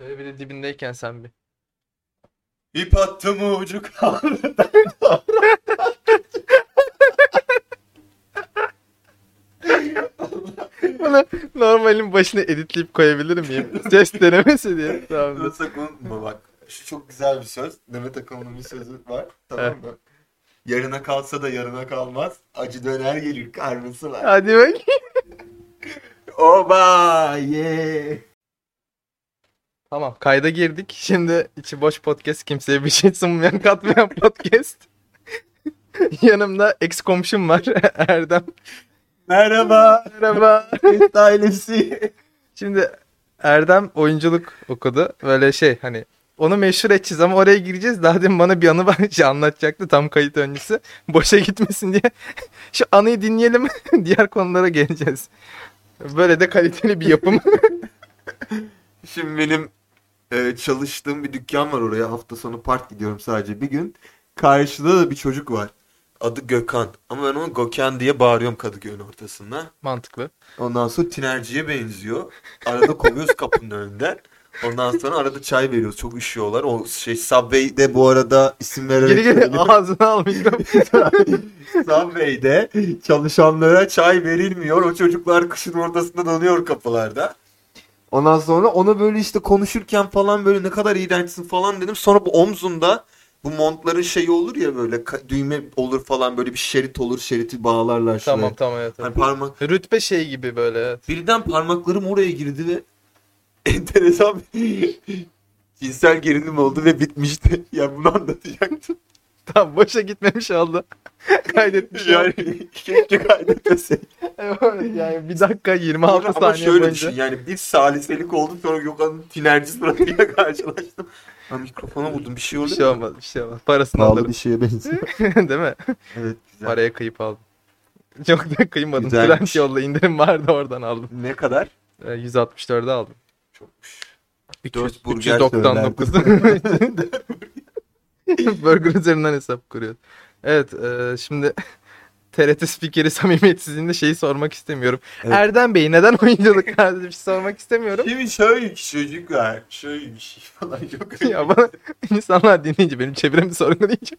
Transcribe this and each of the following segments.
Böyle bir de dibindeyken sen bir. İp attım ucu kaldı. Bunu normalin başına editleyip koyabilir miyim? Ses denemesi diye. Tamam. Sakın unutma bak. Şu çok güzel bir söz. Demet Akalın'ın bir sözü var. Tamam mı? Yarına kalsa da yarına kalmaz. Acı döner gelir karnısı var. Hadi bak. Oba ye. Tamam kayda girdik. Şimdi içi boş podcast kimseye bir şey sunmayan katmayan podcast. Yanımda ex komşum var Erdem. Merhaba. Merhaba. Mesut ailesi. Şimdi Erdem oyunculuk okudu. Böyle şey hani onu meşhur edeceğiz ama oraya gireceğiz. Daha demin bana bir anı var şey anlatacaktı tam kayıt öncesi. Boşa gitmesin diye. Şu anıyı dinleyelim. Diğer konulara geleceğiz. Böyle de kaliteli bir yapım. Şimdi benim e, çalıştığım bir dükkan var oraya. Hafta sonu park gidiyorum sadece bir gün. Karşıda da bir çocuk var. Adı Gökhan. Ama ben ona Gökhan diye bağırıyorum Kadıköy'ün ortasında. Mantıklı. Ondan sonra tinerciye benziyor. Arada kovuyoruz kapının önünden. Ondan sonra arada çay veriyoruz. Çok üşüyorlar. O şey Subway'de bu arada isim vererek Geri geri ağzına al. Subway'de çalışanlara çay verilmiyor. O çocuklar kışın ortasında donuyor kapılarda. Ondan sonra ona böyle işte konuşurken falan böyle ne kadar iğrençsin falan dedim. Sonra bu omzunda bu montların şeyi olur ya böyle düğme olur falan böyle bir şerit olur. Şeriti bağlarlar şuraya. tamam tamam evet. Hani evet. parmak Rütbe şey gibi böyle evet. Birden parmaklarım oraya girdi ve enteresan bir cinsel gerilim oldu ve bitmişti. Ya bunu anlatacaktım. Tamam boşa gitmemiş oldu. Kaydetmiş Yani keşke kaydetmesek. Evet, yani bir dakika 26 Ama saniye şöyle boyunca. düşün yani bir saliselik oldu sonra Gökhan'ın tinerci suratıyla karşılaştım. Ben mikrofona vurdum bir şey Bir oldu. şey olmaz bir şey olmaz. Parasını alırım. şeye benziyor. Değil mi? evet güzel. Paraya kıyıp aldım. Çok da kıymadım. Güzelmiş. Trend yolla indirim vardı oradan aldım. Ne kadar? Ee, 164'e aldım. Çokmuş. 300, Dört burger 399. Burger üzerinden hesap kuruyor. Evet e, şimdi TRT spikeri samimiyetsizliğinde şeyi sormak istemiyorum. Evet. Erdem Bey neden oyunculuk şey sormak istemiyorum. Şimdi şöyle ki çocuklar şöyle bir şey falan yok. ya bana insanlar dinleyince benim çevremi sorgulayacak.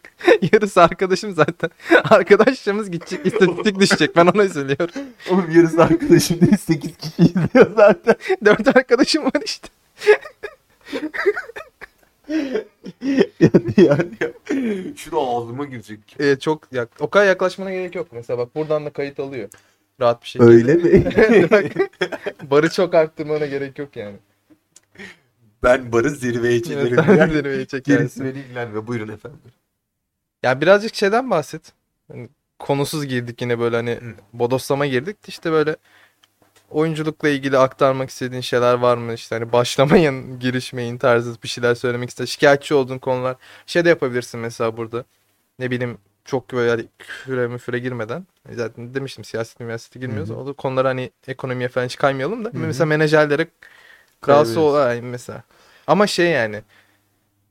Yarısı arkadaşım zaten. Arkadaşlarımız gidecek istatistik düşecek ben ona üzülüyorum. Oğlum yarısı arkadaşım değil 8 kişi izliyor zaten. Dört arkadaşım var işte. Yani, yani, Şu da ağzıma girecek. Ee, çok yak o kadar yaklaşmana gerek yok. Mesela bak buradan da kayıt alıyor. Rahat bir şekilde. Öyle mi? Barı çok arttırmana gerek yok yani. ben barı zirveye Evet, çekerim. sen yani. zirveye Gerisi çekersin. beni ilgilenmiyor. Buyurun efendim. Ya birazcık şeyden bahset. Hani konusuz girdik yine böyle hani Hı. bodoslama girdik. İşte böyle oyunculukla ilgili aktarmak istediğin şeyler var mı? İşte hani başlamayın, girişmeyin tarzı bir şeyler söylemek ister. Şikayetçi olduğun konular. Şey de yapabilirsin mesela burada. Ne bileyim çok böyle hani küfüre müfüre girmeden. Zaten demiştim siyaset üniversitesi girmiyoruz. O da konuları hani ekonomiye falan hiç kaymayalım da. hı. Mesela menajerlere rahatsız ol yani mesela. Ama şey yani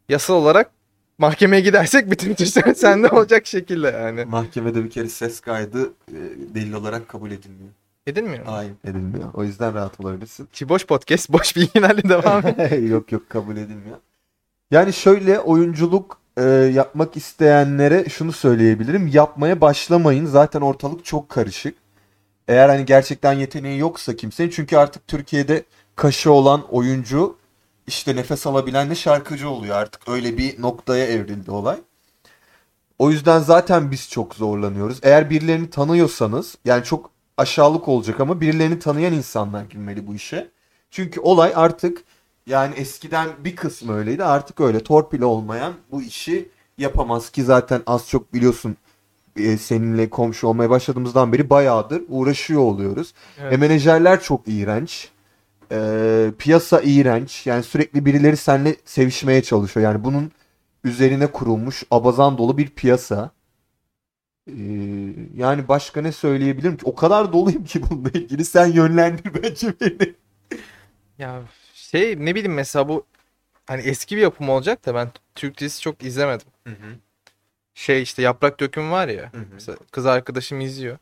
yasal olarak mahkemeye gidersek bütün tuşlar sende olacak şekilde yani. Mahkemede bir kere ses kaydı e, delil olarak kabul edilmiyor. Edilmiyor mu? Hayır edilmiyor. O yüzden rahat olabilirsin. Ki boş podcast, boş bilgilerle devam et. yok yok kabul edilmiyor. Yani şöyle oyunculuk e, yapmak isteyenlere şunu söyleyebilirim. Yapmaya başlamayın. Zaten ortalık çok karışık. Eğer hani gerçekten yeteneği yoksa kimsenin. Çünkü artık Türkiye'de kaşı olan oyuncu işte nefes alabilen de şarkıcı oluyor artık. Öyle bir noktaya evrildi olay. O yüzden zaten biz çok zorlanıyoruz. Eğer birilerini tanıyorsanız yani çok aşağılık olacak ama birilerini tanıyan insanlar girmeli bu işe. Çünkü olay artık yani eskiden bir kısmı öyleydi artık öyle. Torpil olmayan bu işi yapamaz ki zaten az çok biliyorsun e, seninle komşu olmaya başladığımızdan beri bayağıdır uğraşıyor oluyoruz. Evet. E, menajerler çok iğrenç. E, piyasa iğrenç. Yani sürekli birileri seninle sevişmeye çalışıyor. Yani bunun üzerine kurulmuş abazan dolu bir piyasa. E, yani başka ne söyleyebilirim ki? O kadar doluyum ki bununla ilgili. Sen yönlendir bence beni. Ya şey ne bileyim mesela bu hani eski bir yapım olacak da ben Türk dizisi çok izlemedim. Şey işte Yaprak Döküm var ya. Hı hı. Mesela kız arkadaşım izliyor.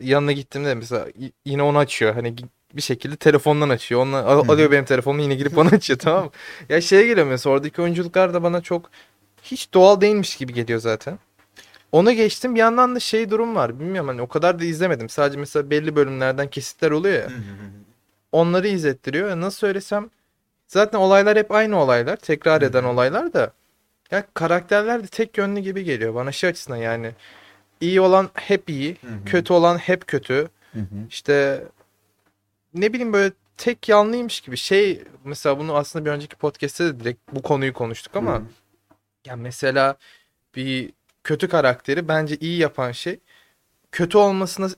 Yanına gittiğimde mesela yine onu açıyor. Hani bir şekilde telefondan açıyor. Onunla, al- alıyor benim telefonumu yine girip bana açıyor tamam mı? Ya şeye geliyor mesela oradaki oyunculuklar da bana çok hiç doğal değilmiş gibi geliyor zaten. Onu geçtim bir yandan da şey durum var. Bilmiyorum hani o kadar da izlemedim. Sadece mesela belli bölümlerden kesitler oluyor ya. Onları izlettiriyor. Ya Nasıl söylesem zaten olaylar hep aynı olaylar. Tekrar eden olaylar da. Ya karakterler de tek yönlü gibi geliyor bana şey açısından yani. iyi olan hep iyi, kötü olan hep kötü. İşte ne bileyim böyle tek yanlıymış gibi şey mesela bunu aslında bir önceki podcast'te de direkt bu konuyu konuştuk ama ya mesela bir kötü karakteri bence iyi yapan şey kötü olmasına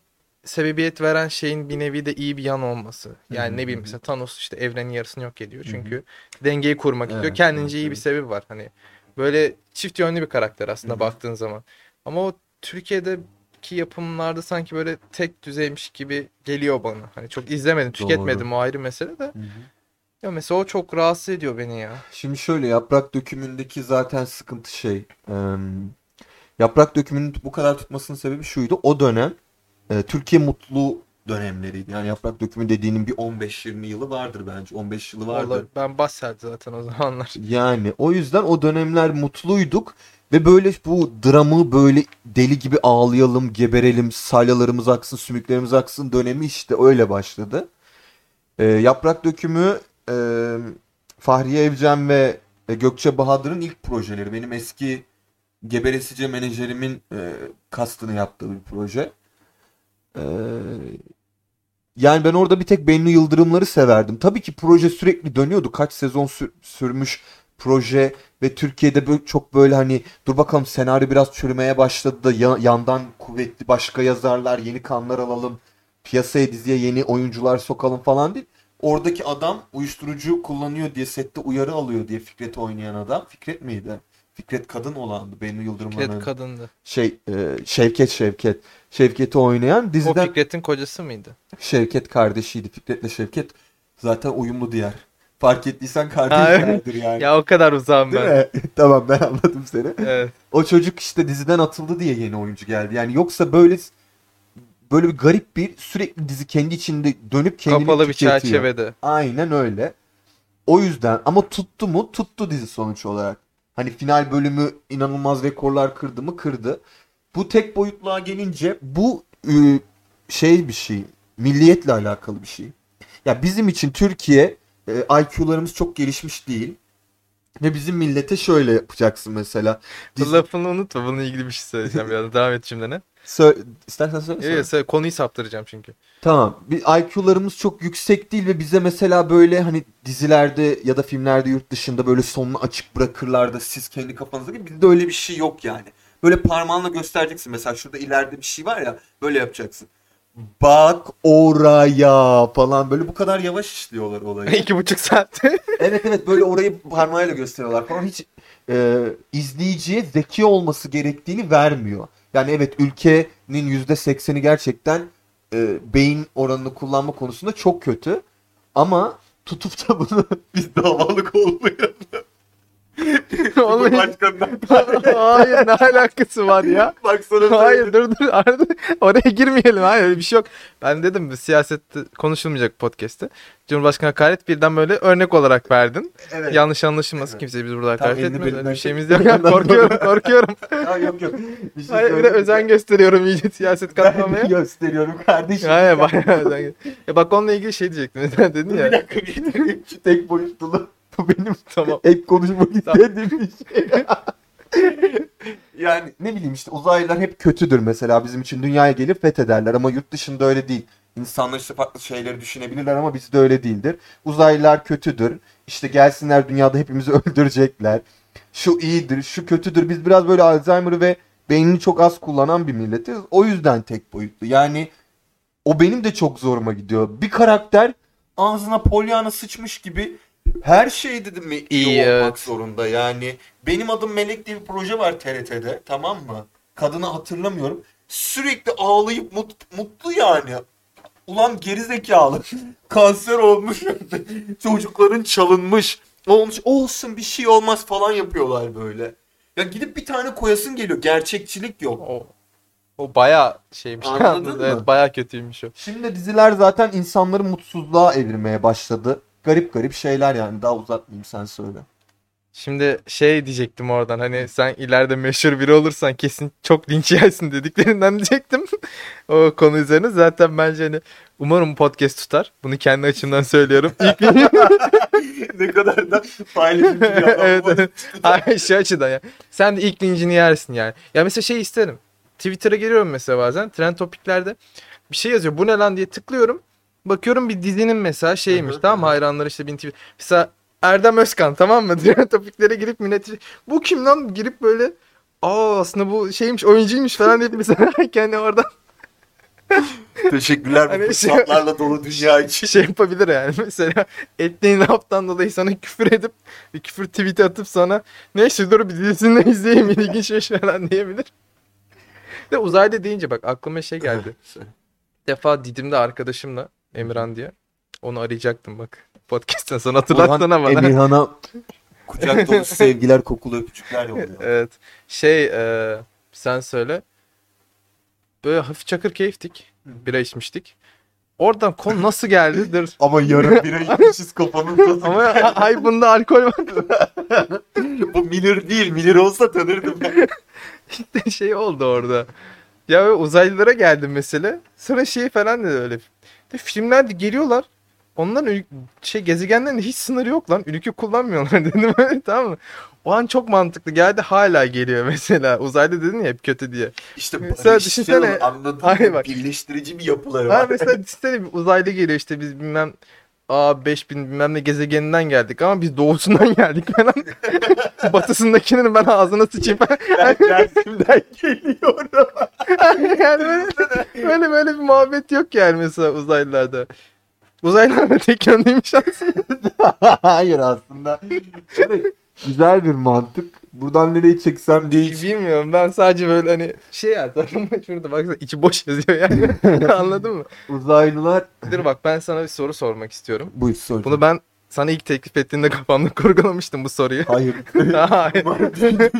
sebebiyet veren şeyin bir nevi de iyi bir yan olması. Yani hı, ne bileyim mesela Thanos işte evrenin yarısını yok ediyor. Çünkü dengeyi kurmak istiyor. Evet, Kendince evet, iyi bir sebebi var. Hani böyle çift yönlü bir karakter aslında Hı hı. baktığın zaman. Ama o Türkiye'deki yapımlarda sanki böyle tek düzeymiş gibi geliyor bana. Hani çok izlemedim, tüketmedim o ayrı mesele de. Ya mesela o çok rahatsız ediyor beni ya. Şimdi şöyle yaprak dökümündeki zaten sıkıntı şey. e, yaprak dökümünün bu kadar tutmasının sebebi şuydu. O dönem e, Türkiye mutlu dönemleriydi. Yani yaprak dökümü dediğinin bir 15-20 yılı vardır bence. 15 yılı vardır. Vallahi ben Basel zaten o zamanlar. Yani o yüzden o dönemler mutluyduk ve böyle bu dramı böyle deli gibi ağlayalım, geberelim, salyalarımız aksın, sümüklerimiz aksın dönemi işte öyle başladı. Ee, Yaprak Dökümü e, Fahriye Evcen ve e, Gökçe Bahadır'ın ilk projeleri. Benim eski geberesice menajerimin e, kastını yaptığı bir proje. Ee, yani ben orada bir tek Bennu Yıldırımları severdim. Tabii ki proje sürekli dönüyordu. Kaç sezon sür- sürmüş proje ve Türkiye'de böyle çok böyle hani dur bakalım senaryo biraz çürümeye başladı da ya- yandan kuvvetli başka yazarlar, yeni kanlar alalım. Piyasaya diziye yeni oyuncular sokalım falan değil. Oradaki adam uyuşturucu kullanıyor diye sette uyarı alıyor diye Fikret oynayan adam. Fikret miydi? Fikret kadın olandı. Bennu Yıldırımların. Fikret kadındı. Şey e, Şevket Şevket. Şevket'i oynayan O diziden Fikret'in kocası mıydı? Şevket kardeşiydi. Fikret'le Şevket zaten uyumlu diğer. Fark ettiysen kardeşlerdir yani. Ya o kadar uzağım Değil ben. mi? tamam ben anladım seni. Evet. O çocuk işte diziden atıldı diye yeni oyuncu geldi. Yani yoksa böyle böyle bir garip bir sürekli dizi kendi içinde dönüp kendini Kapalı bir tüketiyor. çerçevede. Aynen öyle. O yüzden ama tuttu mu? Tuttu dizi sonuç olarak. Hani final bölümü inanılmaz rekorlar kırdı mı? Kırdı. Bu tek boyutluğa gelince bu ıı, şey bir şey. Milliyetle alakalı bir şey. Ya bizim için Türkiye e, IQ'larımız çok gelişmiş değil. Ve bizim millete şöyle yapacaksın mesela. Dizi- Lafını unutma. Bununla ilgili bir şey söyleyeceğim biraz. Devam et şimdi ne? Sö- İstersen söyle. Yok, söyle. konuyu saptıracağım çünkü. Tamam. Bir IQ'larımız çok yüksek değil ve bize mesela böyle hani dizilerde ya da filmlerde yurt dışında böyle sonunu açık bırakırlar da siz kendi kafanızda gibi bizde öyle bir şey yok yani. Böyle parmağınla göstereceksin mesela şurada ileride bir şey var ya böyle yapacaksın. Bak oraya falan böyle bu kadar yavaş işliyorlar olayı. İki buçuk saat. evet evet böyle orayı parmağıyla gösteriyorlar falan hiç e, izleyiciye zeki olması gerektiğini vermiyor. Yani evet ülkenin yüzde sekseni gerçekten e, beyin oranını kullanma konusunda çok kötü. Ama tutup da bunu biz davalık olmayalım. Oğlum- Başkanından Hayır ne alakası var ya? bak sana Hayır dur dur Arda, oraya girmeyelim hayır öyle bir şey yok. Ben dedim siyasette konuşulmayacak podcast'te. Cumhurbaşkanı hakaret birden böyle örnek olarak verdin. Evet. Yanlış anlaşılmasın Evet. kimse biz burada Tam hakaret elini etmiyoruz. Öyle bir şeyimiz yok. Ya, korkuyorum korkuyorum. Ha, yok yok. Bir şey Hayır bir de özen gösteriyorum iyice siyaset Ben katmamaya. gösteriyorum kardeşim. Hayır bayağı özen gö- Ya bak onunla ilgili şey diyecektim. Dedin Bir ya. dakika bir Şu tek boyutlulu. Bu benim Tamam. hep konuşmak Tamam. istediğim bir şey. yani ne bileyim işte uzaylılar hep kötüdür mesela bizim için dünyaya gelir fethederler ama yurt dışında öyle değil. İnsanlar işte farklı şeyleri düşünebilirler ama bizde öyle değildir. Uzaylılar kötüdür. İşte gelsinler dünyada hepimizi öldürecekler. Şu iyidir, şu kötüdür. Biz biraz böyle Alzheimer ve beynini çok az kullanan bir milletiz. O yüzden tek boyutlu. Yani o benim de çok zoruma gidiyor. Bir karakter ağzına polyana sıçmış gibi her şey dedim mi iyi, İyi, olmak evet. zorunda. Yani benim adım Melek diye bir proje var TRT'de tamam mı? Kadını hatırlamıyorum. Sürekli ağlayıp mut- mutlu yani. Ulan gerizekalı. Kanser olmuş. Çocukların çalınmış. Olmuş. Olsun bir şey olmaz falan yapıyorlar böyle. Ya gidip bir tane koyasın geliyor. Gerçekçilik yok. O, O bayağı şeymiş. Anladın mı? Evet, bayağı kötüymüş o. Şimdi diziler zaten insanları mutsuzluğa evirmeye başladı. Garip garip şeyler yani. Daha uzatmayayım sen söyle. Şimdi şey diyecektim oradan hani sen ileride meşhur biri olursan kesin çok linç yersin dediklerinden diyecektim. o konu üzerine zaten bence hani umarım podcast tutar. Bunu kendi açımdan söylüyorum. İlk ne kadar da paylaşımcı evet, evet. Hayır şu açıdan ya. Sen de ilk lincini yersin yani. Ya mesela şey isterim. Twitter'a giriyorum mesela bazen. Trend topiklerde bir şey yazıyor. Bu ne lan diye tıklıyorum. Bakıyorum bir dizinin mesela şeymiş tamam mı? Hayranları işte bin tweet. Mesela Erdem Özkan tamam mı? Trend topiklere girip millet bu kim lan girip böyle aa aslında bu şeymiş oyuncuymuş falan deyip mesela kendi oradan Teşekkürler bu Hani şey- fırsatlarla dolu dünya için. şey yapabilir yani. Mesela ettiğin laftan dolayı sana küfür edip bir küfür tweet atıp sana neyse dur bir dizisini izleyeyim ilginçmiş falan diyebilir. De uzaylı deyince bak aklıma şey geldi. Bir defa Didim'de arkadaşımla Emirhan diye. Onu arayacaktım bak. Podcast'ten sonra hatırlatsana bana. Emirhan'a kucak dolusu sevgiler, kokulu öpücükler yolluyor. Evet. Şey e, sen söyle. Böyle hafif çakır keyiftik. Bira içmiştik. Oradan konu nasıl geldi? Dur. Ama yarın bira içmişiz kafamızda. Ama ay bunda alkol var. bu Miller değil. Miller olsa tanırdım ben. İşte şey oldu orada. Ya uzaylılara geldim mesela. Sonra şey falan dedi öyle. De filmlerde geliyorlar. Onların şey gezegenlerin hiç sınırı yok lan. Ülke kullanmıyorlar dedim öyle tamam mı? O an çok mantıklı geldi hala geliyor mesela. Uzaylı dedin ya hep kötü diye. İşte Mesela düşünsene- anladın bak. Birleştirici bir yapıları Ha var. mesela düşünsene bir uzaylı geliyor işte biz bilmem A 5000 bilmem ne gezegeninden geldik ama biz doğusundan geldik falan. Batısındakinin ben ağzına sıçayım ben Dersim'den geliyorum. yani böyle, böyle böyle bir muhabbet yok yani mesela uzaylılarda. Uzaylılar da tek yönlüymüş aslında. Hayır aslında. Evet, güzel bir mantık. Buradan nereye çeksem değil. Bilmiyorum ben sadece böyle hani şey ya tarafıma şurada baksana içi boş yazıyor yani. Anladın mı? Uzaylılar. Dur bak ben sana bir soru sormak istiyorum. Bu soru. Bunu ben sana ilk teklif ettiğinde kafamda kurgulamıştım bu soruyu. Hayır. Hayır.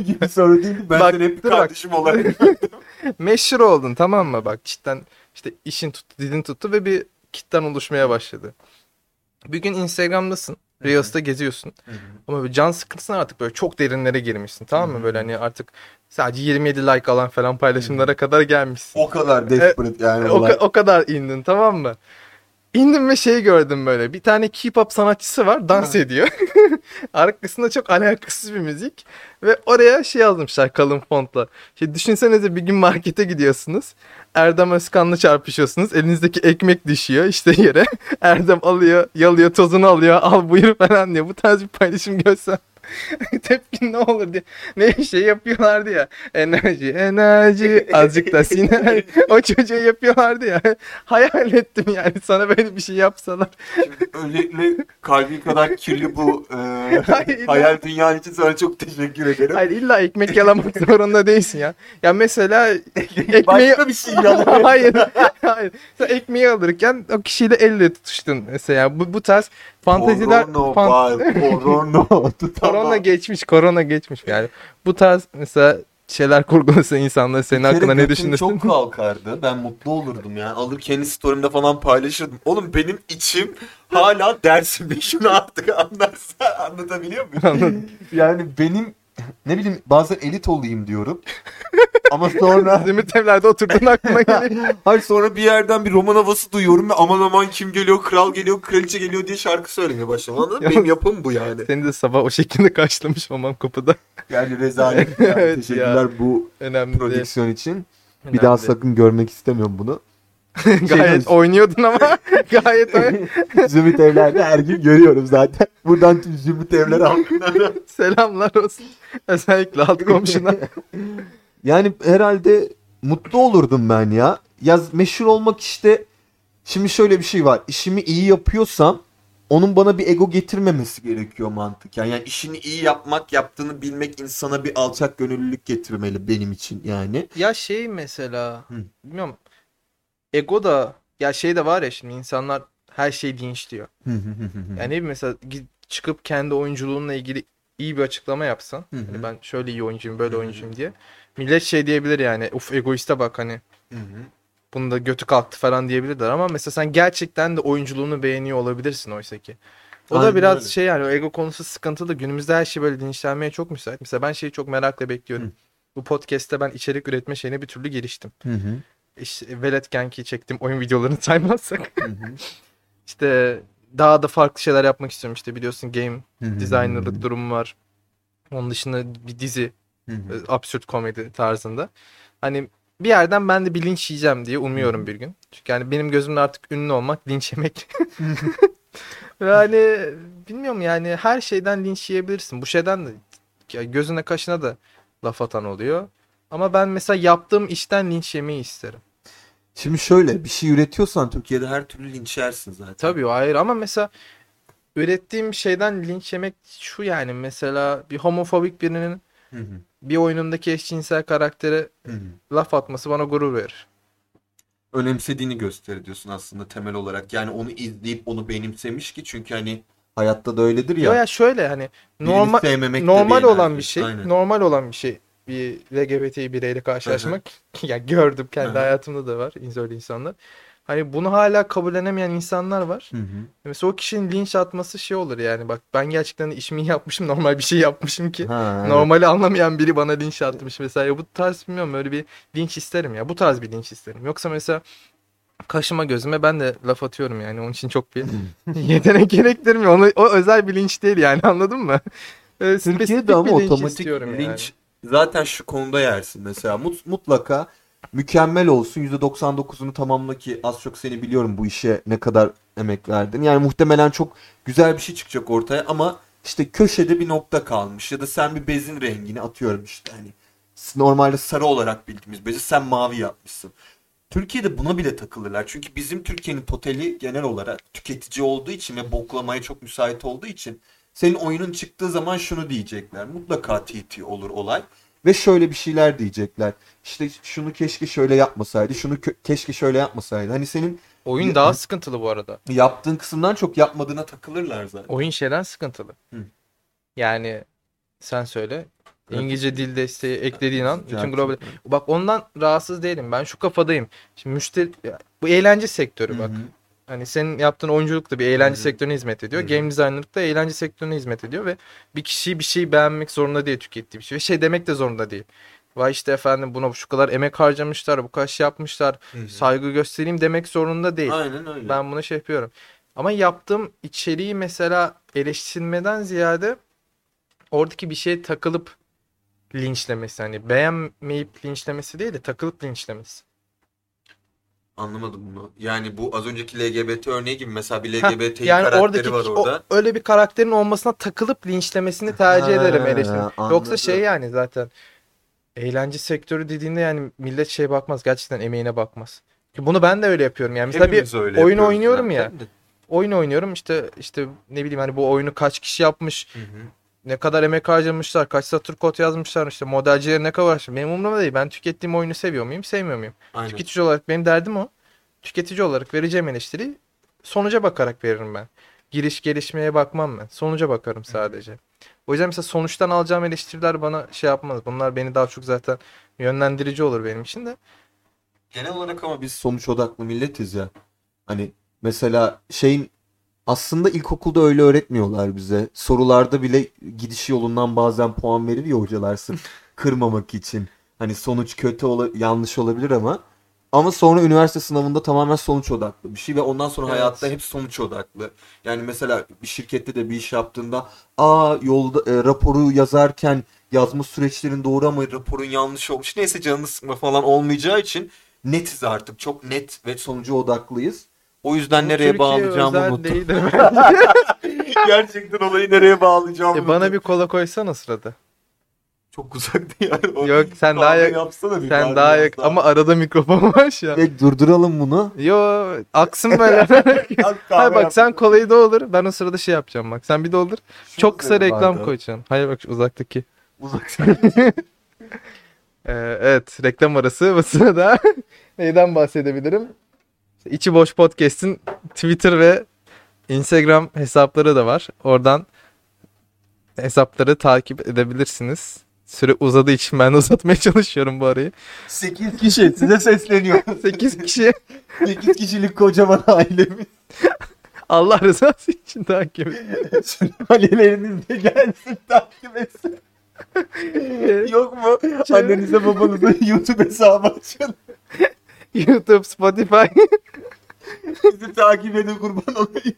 Gibi soru değil. Ben Bak, hep dur bak. kardeşim olarak. Meşhur oldun tamam mı? Bak cidden işte işin tuttu, dilin tuttu ve bir kitlen oluşmaya başladı. Bir gün Instagram'dasın. Reels'ta geziyorsun. Ama böyle can sıkıntısına artık böyle çok derinlere girmişsin. Tamam mı? Böyle hani artık sadece 27 like alan falan paylaşımlara kadar gelmişsin. o kadar desperate yani O, olay. ka- o kadar indin tamam mı? İndim ve şey gördüm böyle. Bir tane K-pop sanatçısı var. Dans ediyor. Arkasında çok alakasız bir müzik. Ve oraya şey yazmışlar kalın fontla. Şey, düşünsenize bir gün markete gidiyorsunuz. Erdem Özkan'la çarpışıyorsunuz. Elinizdeki ekmek düşüyor işte yere. Erdem alıyor, yalıyor, tozunu alıyor. Al buyur falan diyor. Bu tarz bir paylaşım görsem. Tepkin ne olur diye. Ne şey yapıyorlardı ya. Enerji, enerji, azıcık da sinerji. O çocuğu yapıyorlardı ya. Hayal ettim yani sana böyle bir şey yapsalar. Öncelikle kalbi kadar kirli bu e, Hayır. hayal dünyan için sana çok teşekkür ederim. Hayır illa ekmek yalamak zorunda değilsin ya. Ya mesela ekmeği... Başka bir şey yalan. hayır. Hayır. Sen ekmeği alırken o kişiyle elle tutuştun mesela. Bu, bu tarz fanteziler... Var. Korona. Geçmiş, korona geçmiş yani. Bu tarz mesela şeyler kurgulasa insanlar senin hakkında ne düşünürsün? çok kalkardı. Ben mutlu olurdum yani. Alır kendi story'imde falan paylaşırdım. Oğlum benim içim hala dersimde. Şunu artık anlarsa anlatabiliyor muyum? Anladım. yani benim ne bileyim bazen elit olayım diyorum. Ama sonra Zümrüt evlerde oturduğun aklıma geliyor. hayır sonra bir yerden bir roman havası duyuyorum ve aman aman kim geliyor, kral geliyor, kraliçe geliyor diye şarkı söylemeye başladım. Anladın mı? Benim yapım bu yani. Seni de sabah o şekilde karşılamış olmam kapıda. Yani rezalet. Yani. Evet Teşekkürler bu Önemli prodüksiyon için. Bir Önemli daha değil. sakın görmek istemiyorum bunu. Gayet oynuyordun ama gayet Zümrüt evlerde her gün görüyorum zaten. Buradan tüm Zümrüt evler halkına. Selamlar olsun. Özellikle alt komşuna. Yani herhalde mutlu olurdum ben ya. Yaz meşhur olmak işte şimdi şöyle bir şey var. İşimi iyi yapıyorsam onun bana bir ego getirmemesi gerekiyor mantık. Yani, yani işini iyi yapmak, yaptığını bilmek insana bir alçak gönüllülük getirmeli benim için yani. ya şey mesela Hı. bilmiyorum ego da ya şey de var ya şimdi insanlar her şeyi linçliyor. Yani ne bileyim mesela çıkıp kendi oyunculuğunla ilgili iyi bir açıklama yapsan. Hani ben şöyle iyi oyuncuyum böyle oyuncuyum diye. Millet şey diyebilir yani uf egoiste bak hani hı. Bunda götü kalktı falan diyebilirler ama mesela sen gerçekten de oyunculuğunu beğeniyor olabilirsin oysa ki. O da Aynen biraz öyle. şey yani o ego konusu sıkıntılı. Günümüzde her şey böyle linçlenmeye çok müsait. Mesela ben şeyi çok merakla bekliyorum. Hı. Bu podcast'te ben içerik üretme şeyine bir türlü giriştim. Hı hı. İşte Velet Genki çektiğim oyun videolarını saymazsak. İşte daha da farklı şeyler yapmak istiyorum. İşte biliyorsun game designerlık durumu var. Onun dışında bir dizi e, absürt komedi tarzında. Hani bir yerden ben de bir linç yiyeceğim diye umuyorum bir gün. Çünkü yani benim gözümde artık ünlü olmak linç yemek. Ve hani bilmiyorum yani her şeyden linç yiyebilirsin. Bu şeyden de gözüne kaşına da laf atan oluyor. Ama ben mesela yaptığım işten linç yemeyi isterim. Şimdi şöyle bir şey üretiyorsan Türkiye'de her türlü linç yersin zaten. Tabii ayrı ama mesela ürettiğim şeyden linç yemek şu yani mesela bir homofobik birinin Hı hı. bir oyunundaki eşcinsel karaktere Hı hı. laf atması bana gurur verir. önemsediğini gösterir diyorsun aslında temel olarak. Yani onu izleyip onu benimsemiş ki çünkü hani hayatta da öyledir ya. Ya ya şöyle hani normal normal olan bir şey, Aynen. normal olan bir şey bir LGBT bireyle karşılaşmak. ya gördüm kendi hayatımda da var öyle insanlar. Hani bunu hala kabullenemeyen insanlar var. Hı hı. Mesela o kişinin linç atması şey olur yani bak ben gerçekten işimi yapmışım normal bir şey yapmışım ki. Ha, evet. Normali anlamayan biri bana linç atmış mesela. Ya bu tarz bilmiyorum öyle bir linç isterim ya. Bu tarz bir linç isterim. Yoksa mesela kaşıma gözüme ben de laf atıyorum yani. Onun için çok bir yetenek gerektirmiyor. Onu, o özel bir linç değil yani anladın mı? Öyle spesifik Türkiye'de ama linç otomatik istiyorum yani. Zaten şu konuda yersin mesela Mut- mutlaka mükemmel olsun %99'unu tamamla ki az çok seni biliyorum bu işe ne kadar emek verdin. Yani muhtemelen çok güzel bir şey çıkacak ortaya ama işte köşede bir nokta kalmış ya da sen bir bezin rengini atıyorum işte hani normalde sarı olarak bildiğimiz bezi sen mavi yapmışsın. Türkiye'de buna bile takılırlar. Çünkü bizim Türkiye'nin totali genel olarak tüketici olduğu için ve boklamaya çok müsait olduğu için senin oyunun çıktığı zaman şunu diyecekler. Mutlaka TT olur olay. Ve şöyle bir şeyler diyecekler. İşte şunu keşke şöyle yapmasaydı. Şunu keşke şöyle yapmasaydı. Hani senin Oyun daha sıkıntılı bu arada. yaptığın kısımdan çok yapmadığına takılırlar zaten. Oyun şeyden sıkıntılı. Hı. Yani sen söyle. Evet. İngilizce dil desteği eklediğin an bütün Gerçekten. global Bak ondan rahatsız değilim. Ben şu kafadayım. Şimdi müşteri bu eğlence sektörü bak. Hı hı. Hani senin yaptığın oyunculuk da bir eğlence Hı hı. sektörüne hizmet ediyor. Hı hı. Game designerlık da eğlence sektörüne hizmet ediyor ve bir kişiyi bir şey beğenmek zorunda değil tükettiği bir şey. Ve şey demek de zorunda değil. Vay işte efendim buna şu kadar emek harcamışlar, bu kadar şey yapmışlar, Hı hı. saygı göstereyim demek zorunda değil. Aynen öyle. Ben bunu şey yapıyorum. Ama yaptığım içeriği mesela eleştirmeden ziyade oradaki bir şeye takılıp linçlemesi. Hani beğenmeyip linçlemesi değil de takılıp linçlemesi. Anlamadım bunu. Yani bu az önceki LGBT örneği gibi mesela bir LGBT yani karakteri oradaki var o- orada. öyle bir karakterin olmasına takılıp linçlemesini tercih Ha, ederim eleştirin. Yoksa şey yani zaten eğlence sektörü dediğinde yani millet şey bakmaz gerçekten emeğine bakmaz. Ki bunu ben de öyle yapıyorum. Yani mesela bir Hepimiz öyle oyun oynuyorum ya. zaten de. oyun oynuyorum işte işte ne bileyim hani bu oyunu kaç kişi yapmış, Hı hı. Ne kadar emek harcamışlar, kaç satır kod yazmışlar, işte modelcileri ne kadar uğraşmış. Benim umurumda değil. Ben tükettiğim oyunu seviyor muyum, sevmiyor muyum? Aynen. Tüketici olarak benim derdim o. Tüketici olarak vereceğim eleştiri sonuca bakarak veririm ben. Giriş gelişmeye bakmam ben. Sonuca bakarım sadece. O yüzden mesela sonuçtan alacağım eleştiriler bana şey yapmaz. Bunlar beni daha çok zaten yönlendirici olur benim için de. Genel olarak ama biz sonuç odaklı milletiz ya. Hani mesela şeyin aslında ilkokulda öyle öğretmiyorlar bize. Sorularda bile gidiş yolundan bazen puan verir ya hocalar sırf kırmamak için. Hani sonuç kötü ola yanlış olabilir ama ama sonra üniversite sınavında tamamen sonuç odaklı bir şey ve ondan sonra Evet. hayatta hep sonuç odaklı. Yani mesela bir şirkette de bir iş yaptığında aa yolda e, raporu yazarken yazma süreçlerin doğru ama raporun yanlış olmuş. Neyse canını sıkma falan olmayacağı için netiz artık. Çok net ve sonuca odaklıyız. O yüzden nereye Türkiye bağlayacağımı özel unuttum. değildir. Gerçekten olayı nereye bağlayacağımı E, bana unuttum. bir kola koysana sırada. Çok uzaktı yani. O Yok sen daha kahve yak yapsana bir sen kahve daha yak yapsana. ama arada mikrofon var şu an. Peki durduralım bunu. Yo aksın böyle. Hayır bak sen kolayı doldur. Ben o sırada şey yapacağım bak. Sen bir doldur. Çok kısa reklam koyacağım. Hayır bak şu uzaktaki. Uzak Ee, evet reklam arası bu sırada neyden bahsedebilirim? İçi Boş Podcast'in Twitter ve Instagram hesapları da var. Oradan hesapları takip edebilirsiniz. süre uzadığı için ben de uzatmaya çalışıyorum bu arayı. 8 kişi size sesleniyor. 8 kişi 8 kişilik kocaman ailemiz. Allah rızası için takip edin. Sülaleniz de gelsin takip etsin. Yok mu? Annenize babanıza YouTube hesabı açın. YouTube, Spotify. Bizi takip edin kurban olayım.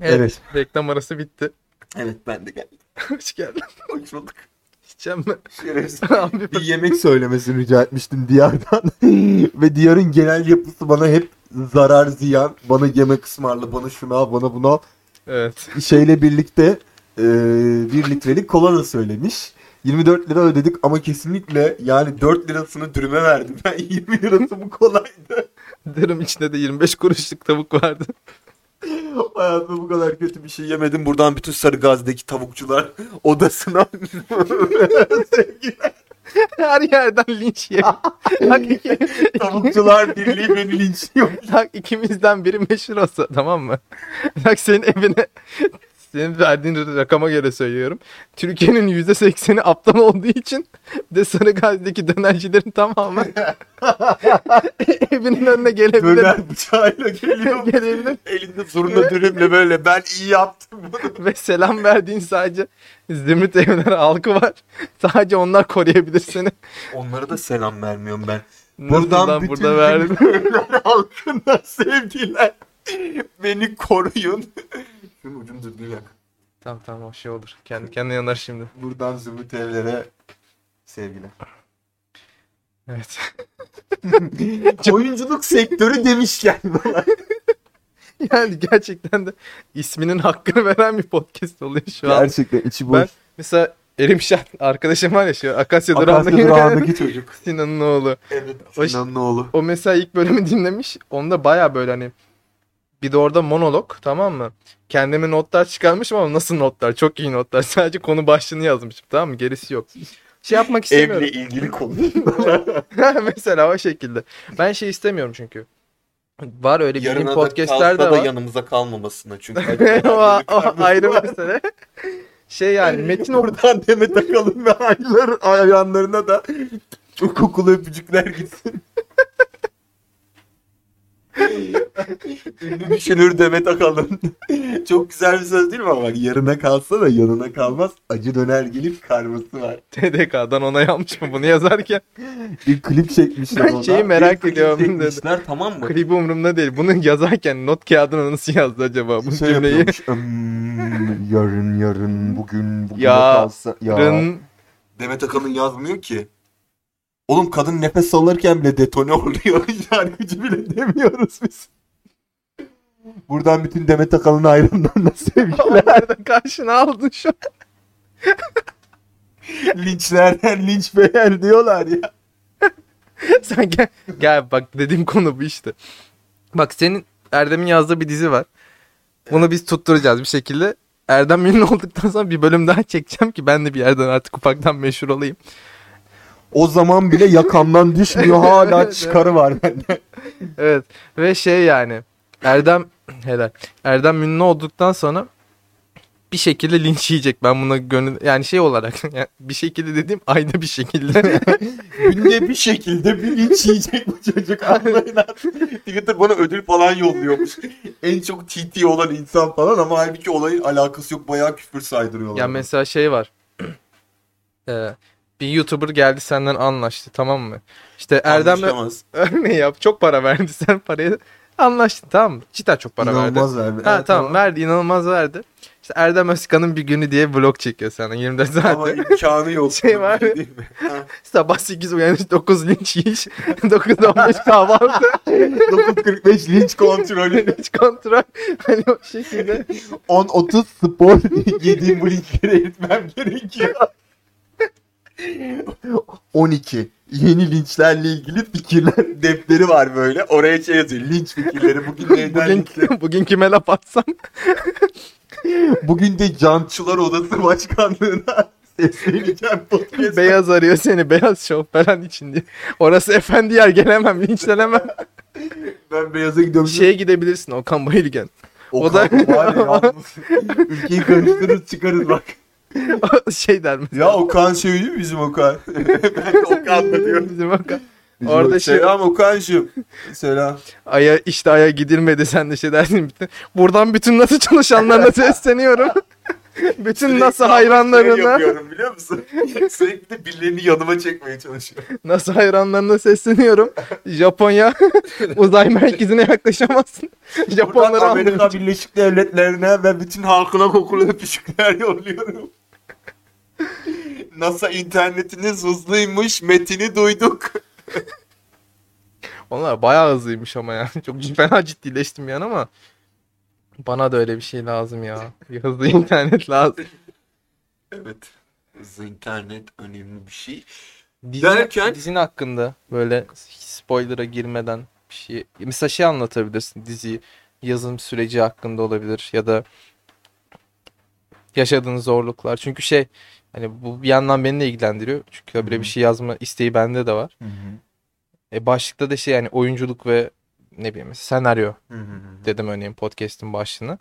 Evet, Evet. Reklam arası bitti. Evet ben de geldim. Hoş geldin. Hoş bulduk. İçeceğim mi? Abi bir yemek söylemesini rica etmiştim Diyar'dan. Ve Diyar'ın genel yapısı bana hep zarar ziyan. Bana yemek ısmarla, bana şunu al, bana bunu al. Evet. Şeyle birlikte e, bir litrelik kola da söylemiş. 24 lira ödedik ama kesinlikle yani 4 lirasını dürüme verdim. Ben 20 lirası bu kolaydı. Dürüm içinde de 25 kuruşluk tavuk vardı. Hayatımda bu kadar kötü bir şey yemedim. Buradan bütün Sarıgazi'deki tavukçular odasına sevgiler. Her yerden linç yiyor. Bak, iki, Tavukçular Birliği beni linçliyor. bak ikimizden biri meşhur olsa tamam mı? Bak senin evine senin verdiğin rakama göre söylüyorum. Türkiye'nin %80'i aptal olduğu için de Sarıgazi'deki dönercilerin tamamı evinin önüne gelebilir. Döner bıçağıyla geliyor. Gelebilir. Elinde zurna dürümle böyle ben iyi yaptım bunu. Ve selam verdiğin sadece Zümrüt evler halkı var. Sadece onlar koruyabilir seni. Onlara da selam vermiyorum ben. Buradan bütün burada verdim. halkına sevgiler. Beni koruyun. Şunun ucunu düzgün yak. Tamam tamam o şey olur. Kendi kendine yanar şimdi. Buradan Zümrüt evlere sevgiler. Evet. Oyunculuk sektörü demişken Yani gerçekten de isminin hakkını veren bir podcast oluyor şu an. Gerçekten içi boş. Ben mesela Erimşah arkadaşım var ya şu Akasya durağındaki durağındaki çocuk. Sinan'ın oğlu. Evet. O- Sinan'ın oğlu. O mesela ilk bölümü dinlemiş. Onda baya böyle hani bir de orada monolog tamam mı? Kendime notlar çıkarmışım ama nasıl notlar? Çok iyi notlar. Sadece konu başlığını yazmışım tamam mı? Gerisi yok. Şey yapmak istemiyorum. Evle ilgili konu. mesela o şekilde. Ben şey istemiyorum çünkü. Var öyle bildiğim podcastler de da var. yanımıza kalmamasına çünkü. o, o ayrı mesele. Şey yani metin Buradan Demet Akalın ve Aylar ayağlarına da çok kokulu öpücükler gitsin. Ünlü düşünür Demet Akalın. çok güzel bir söz değil mi ama bak yarına kalsa da yanına kalmaz. Acı döner gelip karması var. TDK'dan onay almış mı bunu yazarken? Bir klip çekmişler Ben ona. şeyi merak Bir klip ediyorum dedi. çekmişler, tamam mı? Klibi umurumda değil. Bunu yazarken not kağıdına nasıl yazdı acaba bu Şey cümleyi? yapıyormuş. "Hmm, yarın yarın bugün bugün Ya, kalsa. Ya. Rın Demet Akalın yazmıyor ki. Oğlum kadın nefes alırken bile detone oluyor. Şarkıcı bile demiyoruz biz. Buradan bütün Demet Akalın hayranlarına sevgiler. Nereden karşına aldın şu an? Linçlerden linç beğen diyorlar ya. Sen gel, gel bak dediğim konu bu işte. Bak senin Erdem'in yazdığı bir dizi var. Bunu biz tutturacağız bir şekilde. Erdem ünlü olduktan sonra bir bölüm daha çekeceğim ki ben de bir yerden artık ufaktan meşhur olayım. O zaman bile yakamdan düşmüyor. Hala çıkarı var bende. Evet ve şey yani Erdem helal. Erdem ünlü olduktan sonra bir şekilde linç yiyecek. Ben buna gönül yani şey olarak yani bir şekilde dediğim ayda bir şekilde. Günde bir şekilde bir linç yiyecek bu çocuk. Anlayın artık. Twitter bana ödül falan yolluyormuş. en çok TT olan insan falan ama halbuki olayın alakası yok. Bayağı küfür saydırıyorlar. ya mesela şey var. Ee, bir YouTuber geldi senden anlaştı tamam mı? İşte Erdem'le örneği yap. Çok para verdi sen parayı. Anlaştın tamam mı? Cidden çok para verdi. İnanılmaz verdi. Ha Evet, tamam verdi inanılmaz verdi. İşte Erdem Özkan'ın bir günü diye vlog çekiyor sana 24 saat. Ama imkanı yok. Şey var. Değil mi? Sabah 8 uyanış 9 linç yiyiş 9-15 kahvaltı 9.45 linç kontrolü. linç kontrol hani o şekilde 10.30 spor yediğim bu linçleri eritmem gerekiyor. 12. Yeni linçlerle ilgili fikirler defteri var böyle. Oraya şey yazıyor. Linç fikirleri. Bugün neyden bugün, bugün kime laf atsam Bugün de Cancılar Odası Başkanlığı'na sesleneceğim podcast. beyaz arıyor seni beyaz şov falan için diye. Orası efendi yer gelemem linçlenemem. Ben beyaza gidiyorum. Şeye gidebilirsin Okan Bayülgen. O, O da- var ya. Ülkeyi karıştırır çıkarız bak. şey der mi? Ya Okan şey değil mi bizim Okan? ben de Okan'la diyorum. Bizim Okan. Bizim Orada Okan. şey- Selam Okan'cığım. Selam. Aya işte aya gidilmedi sen de şey dersin. bütün- Buradan bütün NASA çalışanlarına sesleniyorum. bütün NASA Şey hayranlarına, yapıyorum biliyor musun? Sürekli birilerini yanıma çekmeye çalışıyorum. NASA hayranlarına sesleniyorum. Japonya uzay merkezine yaklaşamazsın. Buradan Japonları Amerika anlıyorum. Birleşik Devletleri'ne ve bütün halkına kokulu öpücükler yolluyorum. NASA internetiniz hızlıymış, metini duyduk. Onlar bayağı hızlıymış ama ya. Çok fena ciddileştim yani ama bana da öyle bir şey lazım ya. Bir hızlı internet lazım. Evet. Hızlı internet önemli bir şey. Dizi, Derken- dizinin hakkında böyle spoiler'a girmeden bir şey. Mesela şey anlatabilirsin diziyi. Yazım süreci hakkında olabilir ya da yaşadığın zorluklar. Çünkü şey hani bu bir yandan beni de ilgilendiriyor. Çünkü Hı böyle hı. bir şey yazma isteği bende de var. E başlıkta da şey yani oyunculuk ve ne bileyim senaryo dedim örneğin podcast'in başlığına.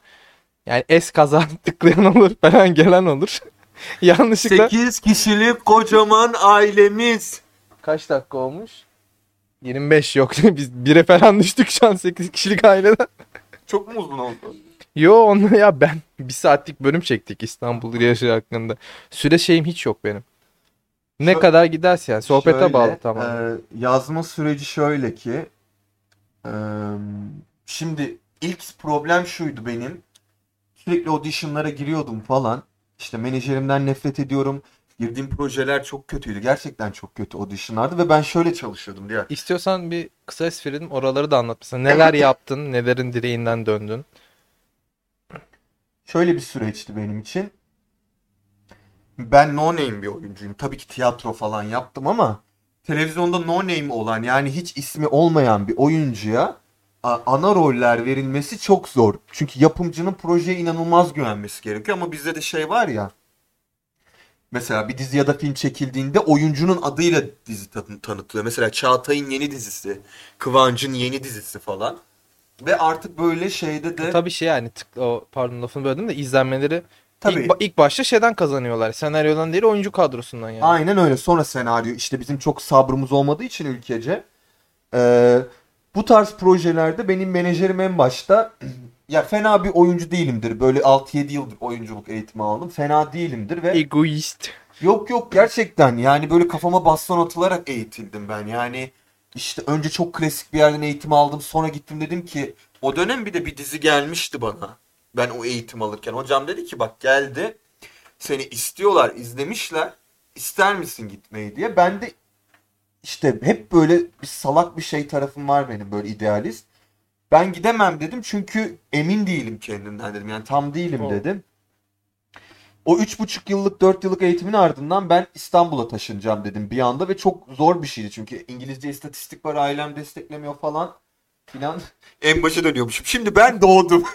Yani es kaza tıklayan olur falan gelen olur. Yanlışlıkla 8 kişilik kocaman ailemiz. kaç dakika olmuş? 25 yok. Biz bire falan düştük şu an 8 kişilik aileden. Çok mu uzun oldu? Yo onunla ya ben bir saatlik bölüm çektik İstanbul yaşı hakkında. Süre şeyim hiç yok benim. Ne Şö- kadar giderse yani sohbete Şöyle, bağlı tamam. e, yazma süreci şöyle ki e, şimdi ilk problem şuydu benim. Sürekli auditionlara giriyordum falan. İşte menajerimden nefret ediyorum. Girdiğim projeler çok kötüydü. Gerçekten çok kötü auditionlardı ve ben şöyle çalışıyordum diye. İstiyorsan bir kısa espridim oraları da anlat. Mesela neler yaptın, nelerin direğinden döndün. Şöyle bir süreçti benim için. Ben no name bir oyuncuyum. Tabii ki tiyatro falan yaptım ama televizyonda no name olan yani hiç ismi olmayan bir oyuncuya ana roller verilmesi çok zor. Çünkü yapımcının projeye inanılmaz güvenmesi gerekiyor ama bizde de şey var ya. Mesela bir dizi ya da film çekildiğinde oyuncunun adıyla dizi tan- tanıtılıyor. Mesela Çağatay'ın yeni dizisi, Kıvanç'ın yeni dizisi falan. Ve artık böyle şeyde de Tabii şey yani tık, o, pardon lafını böldüm de izlenmeleri Tabii. ilk, ilk başta şeyden kazanıyorlar. Senaryodan değil oyuncu kadrosundan yani. Aynen öyle. Sonra senaryo. işte bizim çok sabrımız olmadığı için ülkece. Ee, bu tarz projelerde benim menajerim en başta ya fena bir oyuncu değilimdir. Böyle 6-7 yıldır oyunculuk eğitimi aldım. Fena değilimdir ve Egoist. yok yok gerçekten yani böyle kafama baston atılarak eğitildim ben. Yani işte önce çok klasik bir yerden eğitim aldım. Sonra gittim dedim ki o dönem bir de bir dizi gelmişti bana. Ben o eğitim alırken. Hocam dedi ki bak geldi. Seni istiyorlar, izlemişler. İster misin gitmeyi diye. Ben de işte hep böyle bir salak bir şey tarafım var benim böyle idealist. Ben gidemem dedim çünkü emin değilim kendimden dedim. Yani tam değilim O- dedim. O üç buçuk yıllık, dört yıllık eğitimin ardından ben İstanbul'a taşınacağım dedim bir anda ve çok zor bir şeydi çünkü İngilizce istatistik var, ailem desteklemiyor falan filan. En başa dönüyormuşum. Şimdi ben doğdum.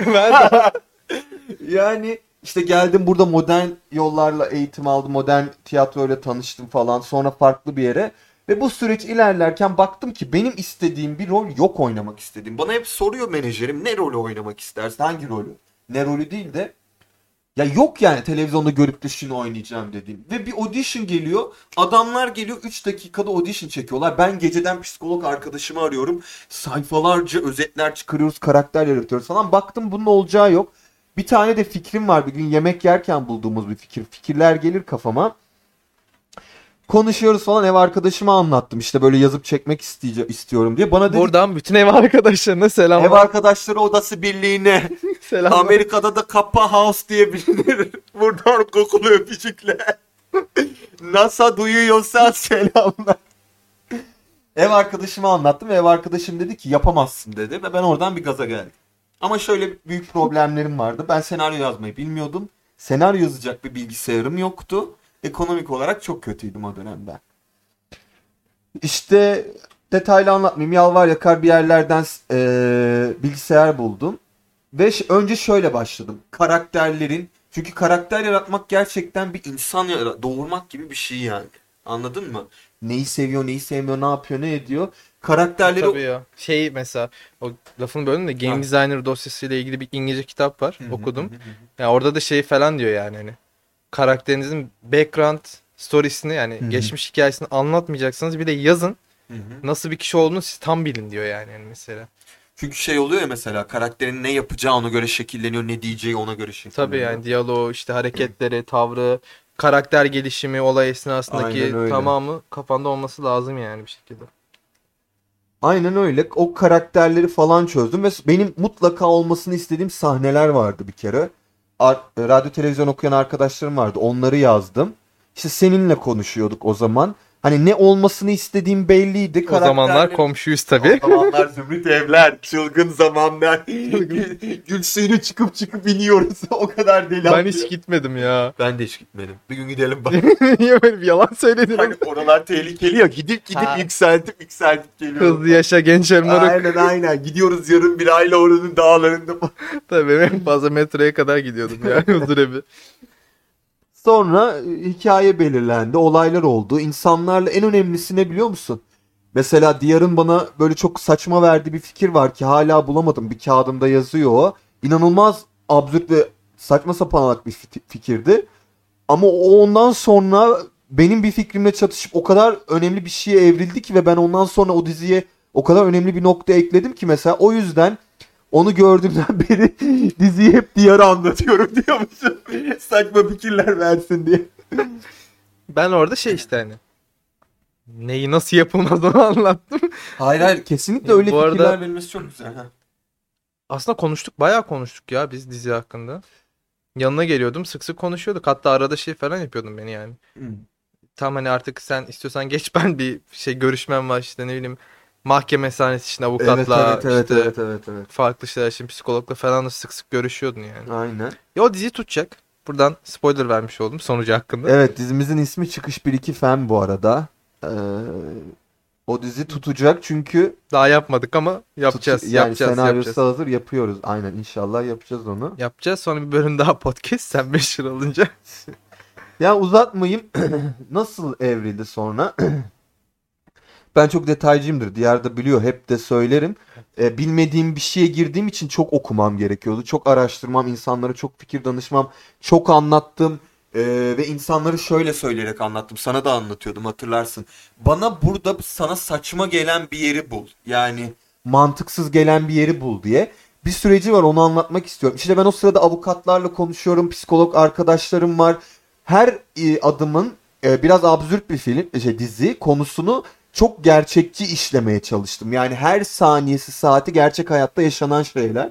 yani işte geldim burada modern yollarla eğitim aldım, modern tiyatroyla tanıştım falan. Sonra farklı bir yere ve bu süreç ilerlerken baktım ki benim istediğim bir rol yok oynamak istediğim. Bana hep soruyor menajerim ne rolü oynamak istersin, hangi rolü? Ne rolü değil de ya yok yani televizyonda görüp de şunu oynayacağım dediğim. Ve bir audition geliyor. Adamlar geliyor 3 dakikada audition çekiyorlar. Ben geceden psikolog arkadaşımı arıyorum. Sayfalarca özetler çıkarıyoruz, karakter yaratıyoruz falan. Baktım bunun olacağı yok. Bir tane de fikrim var. Bir gün yemek yerken bulduğumuz bir fikir. Fikirler gelir kafama. Konuşuyoruz falan ev arkadaşıma anlattım. İşte böyle yazıp çekmek isteyece- istiyorum diye. Bana dedi Buradan bütün ev arkadaşlarına selam. ev arkadaşları odası birliğine selam. Amerika'da da Kappa House diye bilinir. Buradan kokulu öpücükler. NASA duyuyorsa selamlar. Ev arkadaşıma anlattım ve ev arkadaşım dedi ki yapamazsın dedi ve ben oradan bir gaza geldim. Ama şöyle büyük problemlerim vardı. Ben senaryo yazmayı bilmiyordum. Senaryo yazacak bir bilgisayarım yoktu. Ekonomik olarak çok kötüydüm o dönemde. İşte detaylı anlatmayayım. Yalvar yakar bir yerlerden eee, bilgisayar buldum. Ve önce şöyle başladım. Karakterlerin çünkü karakter yaratmak gerçekten bir insan yara- doğurmak gibi bir şey yani. Anladın mı? Neyi seviyor, neyi sevmiyor, ne yapıyor, ne ediyor. karakterleri Tabii ya. Şey mesela o lafını böldüm de Game Ha. Designer dosyasıyla ilgili bir İngilizce kitap var. Hı hı, okudum. hı hı, hı. Ya orada da şey falan diyor yani hani karakterinizin background storiesini yani Hı hı. geçmiş hikayesini anlatmayacaksınız bir de yazın Hı hı. nasıl bir kişi olduğunu siz tam bilin diyor yani, yani mesela. Çünkü şey oluyor ya mesela karakterin ne yapacağı ona göre şekilleniyor, ne diyeceği ona göre şekilleniyor. Tabii yani diyaloğu işte hareketleri, tavrı, karakter gelişimi, olay esnasındaki tamamı kafanda olması lazım yani bir şekilde. Aynen öyle. O karakterleri falan çözdüm ve benim mutlaka olmasını istediğim sahneler vardı bir kere. Radyo televizyon okuyan arkadaşlarım vardı. Onları yazdım. İşte seninle konuşuyorduk o zaman. Hani ne olmasını istediğim belliydi. O zamanlar komşuyuz tabii. O zamanlar zümrüt evler, çılgın zamanlar. Gül suyuna çıkıp çıkıp iniyoruz. o kadar deli. Ben atıyor. hiç gitmedim ya. Ben de hiç gitmedim. Bir gün gidelim bak. Niye böyle bir yalan söyledin? hani oralar tehlikeli ya. Gidip gidip Ha. yükseltip yükseltip geliyoruz. Hızlı yaşa genç Elmaruk. Aynen aynen. Gidiyoruz yarın bir ayla oranın dağlarında. Tabii ben en fazla metroya kadar gidiyordum yani huzur evi. Sonra e, hikaye belirlendi. Olaylar oldu. İnsanlarla en önemlisi ne biliyor musun? Mesela Diyar'ın bana böyle çok saçma verdiği bir fikir var ki hala bulamadım. Bir kağıdımda yazıyor o. İnanılmaz absürt ve saçma sapanak bir fi- fikirdi. Ama o ondan sonra benim bir fikrimle çatışıp o kadar önemli bir şeye evrildi ki ve ben ondan sonra o diziye o kadar önemli bir nokta ekledim ki mesela o yüzden onu gördüğümden beri diziyi hep Diyar'a anlatıyorum diyor musun? Saçma fikirler versin diye. Ben orada şey işte hani neyi nasıl yapılmaz onu anlattım. Hayır hayır kesinlikle öyle bu fikirler arada- verilmesi çok güzel. Ha. Aslında konuştuk bayağı konuştuk ya biz dizi hakkında. Yanına geliyordum sık sık konuşuyorduk. Hatta arada şey falan yapıyordum beni yani. Tam hani artık sen istiyorsan geç ben bir şey görüşmem var işte ne bileyim mahkeme sahnesi için avukatla evet, evet, işte evet, evet, evet. farklı şeyler için psikologla falan da sık sık görüşüyordun yani. Aynen. Ya o dizi tutacak. Buradan spoiler vermiş oldum sonucu hakkında. Evet dizimizin ismi Çıkış 1-2 Fen bu arada. Ee, o dizi tutacak çünkü Daha yapmadık ama yapacağız. tutu- yani yapacağız, senaryosu yapacağız. hazır yapıyoruz. Aynen inşallah yapacağız onu. Yapacağız sonra bir bölüm daha podcast sen meşhur olunca. Ya uzatmayayım. Nasıl evrildi sonra? ben çok detaycıyımdır. Diğer de biliyor. Hep de söylerim. Ee, bilmediğim bir şeye girdiğim için çok okumam gerekiyordu. Çok araştırmam, insanlara çok fikir danışmam. Çok anlattım. Ee, ve insanları şöyle söyleyerek anlattım. Sana da anlatıyordum hatırlarsın. Bana burada sana saçma gelen bir yeri bul. Yani mantıksız gelen bir yeri bul diye. Bir süreci var onu anlatmak istiyorum. İşte ben o sırada avukatlarla konuşuyorum. Psikolog arkadaşlarım var. Her e, adımın e, biraz absürt bir film, şey dizi konusunu çok gerçekçi işlemeye çalıştım. Yani her saniyesi saati gerçek hayatta yaşanan şeyler.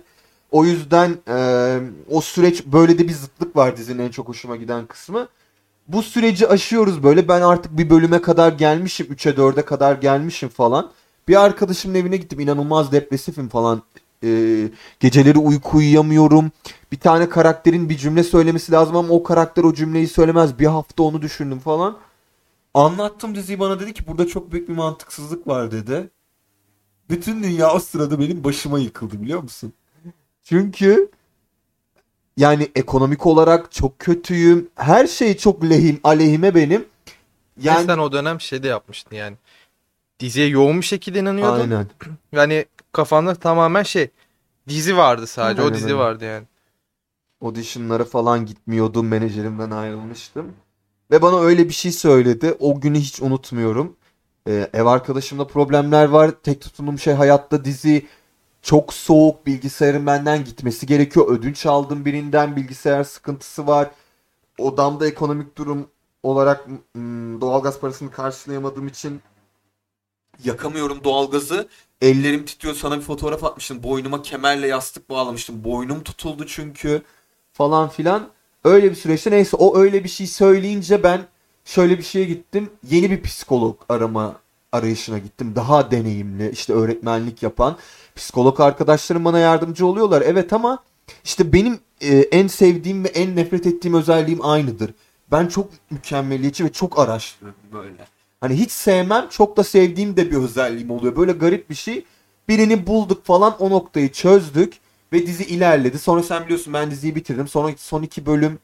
O yüzden e, o süreç böyle de bir zıtlık var dizinin en çok hoşuma giden kısmı. Bu süreci aşıyoruz böyle. Ben artık bir bölüme kadar gelmişim. 3'e 4'e kadar gelmişim falan. Bir arkadaşımın evine gittim. İnanılmaz depresifim falan. E, geceleri uyku uyuyamıyorum. Bir tane karakterin bir cümle söylemesi lazım ama o karakter o cümleyi söylemez. Bir hafta onu düşündüm falan. Anlattım diziyi bana dedi ki burada çok büyük bir mantıksızlık var dedi. Bütün dünya o sırada benim başıma yıkıldı biliyor musun? Çünkü yani ekonomik olarak çok kötüyüm. Her şey çok lehim, aleyhime benim. Yani... Sen o dönem şey de yapmıştın yani. Diziye yoğun bir şekilde inanıyordun. aynen. Yani kafanda tamamen şey dizi vardı sadece. Aynen o dizi öyle. vardı yani. Auditionlara falan gitmiyordum. Menajerimden ayrılmıştım. Ve bana öyle bir şey söyledi. O günü hiç unutmuyorum. Ee, ev arkadaşımla problemler var. Tek tutunduğum şey hayatta dizi. Çok soğuk. Bilgisayarın benden gitmesi gerekiyor. Ödünç aldım birinden. Bilgisayar sıkıntısı var. Odamda ekonomik durum olarak mm, doğalgaz parasını karşılayamadığım için yakamıyorum doğalgazı. Ellerim titriyor. Sana bir fotoğraf atmıştım. Boynuma kemerle yastık bağlamıştım. Boynum tutuldu çünkü falan filan. Öyle bir süreçte neyse o öyle bir şey söyleyince ben şöyle bir şeye gittim. Yeni bir psikolog arama arayışına gittim. Daha deneyimli işte öğretmenlik yapan psikolog arkadaşlarım bana yardımcı oluyorlar. Evet ama işte benim e, en sevdiğim ve en nefret ettiğim özelliğim aynıdır. Ben çok mükemmeliyetçi ve çok araştırırım böyle. Hani hiç sevmem çok da sevdiğim de bir özelliğim oluyor. Böyle garip bir şey. Birini bulduk falan o noktayı çözdük ve dizi ilerledi. Sonra sen biliyorsun ben diziyi bitirdim. Sonra son iki bölüm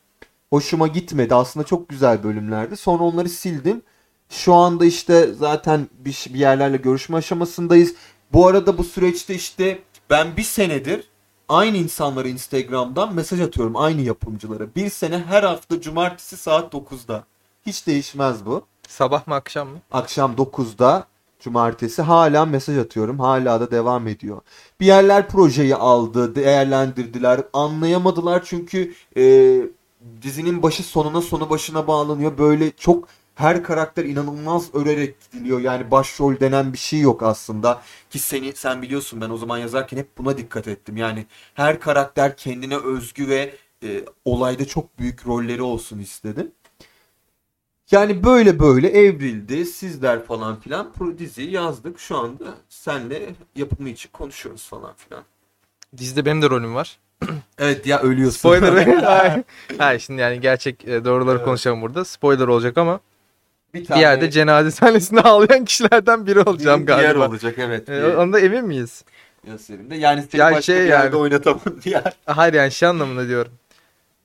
hoşuma gitmedi. Aslında çok güzel bölümlerdi. Sonra onları sildim. Şu anda işte zaten bir, bir yerlerle görüşme aşamasındayız. Bu arada bu süreçte işte ben bir senedir aynı insanlara Instagram'dan mesaj atıyorum aynı yapımcılara. Bir sene her hafta cumartesi saat 9'da. Hiç değişmez bu. Sabah mı akşam mı? Akşam 9'da cumartesi hala mesaj atıyorum. Hala da devam ediyor. Bir yerler projeyi aldı, değerlendirdiler. Anlayamadılar çünkü e, dizinin başı sonuna sonu başına bağlanıyor. Böyle çok her karakter inanılmaz örerek gidiliyor. Yani başrol denen bir şey yok aslında. Ki seni sen biliyorsun ben o zaman yazarken hep buna dikkat ettim. Yani her karakter kendine özgü ve e, olayda çok büyük rolleri olsun istedim. Yani böyle böyle evrildi. Sizler falan filan pro diziyi yazdık. Şu anda senle yapımı için konuşuyoruz falan filan. Dizide benim de rolüm var. Evet ya ölüyorsun. Spoiler. Hayır şimdi yani gerçek e, doğruları Evet. konuşalım burada. Spoiler olacak ama bir bir yerde cenaze sahnesinde ağlayan kişilerden biri olacağım diğer galiba. olacak evet. E, onda emin miyiz? Gösterimde. Yani seni Ya başka şey bir yerde yani- oynatamam. Hayır yani şey anlamında diyorum.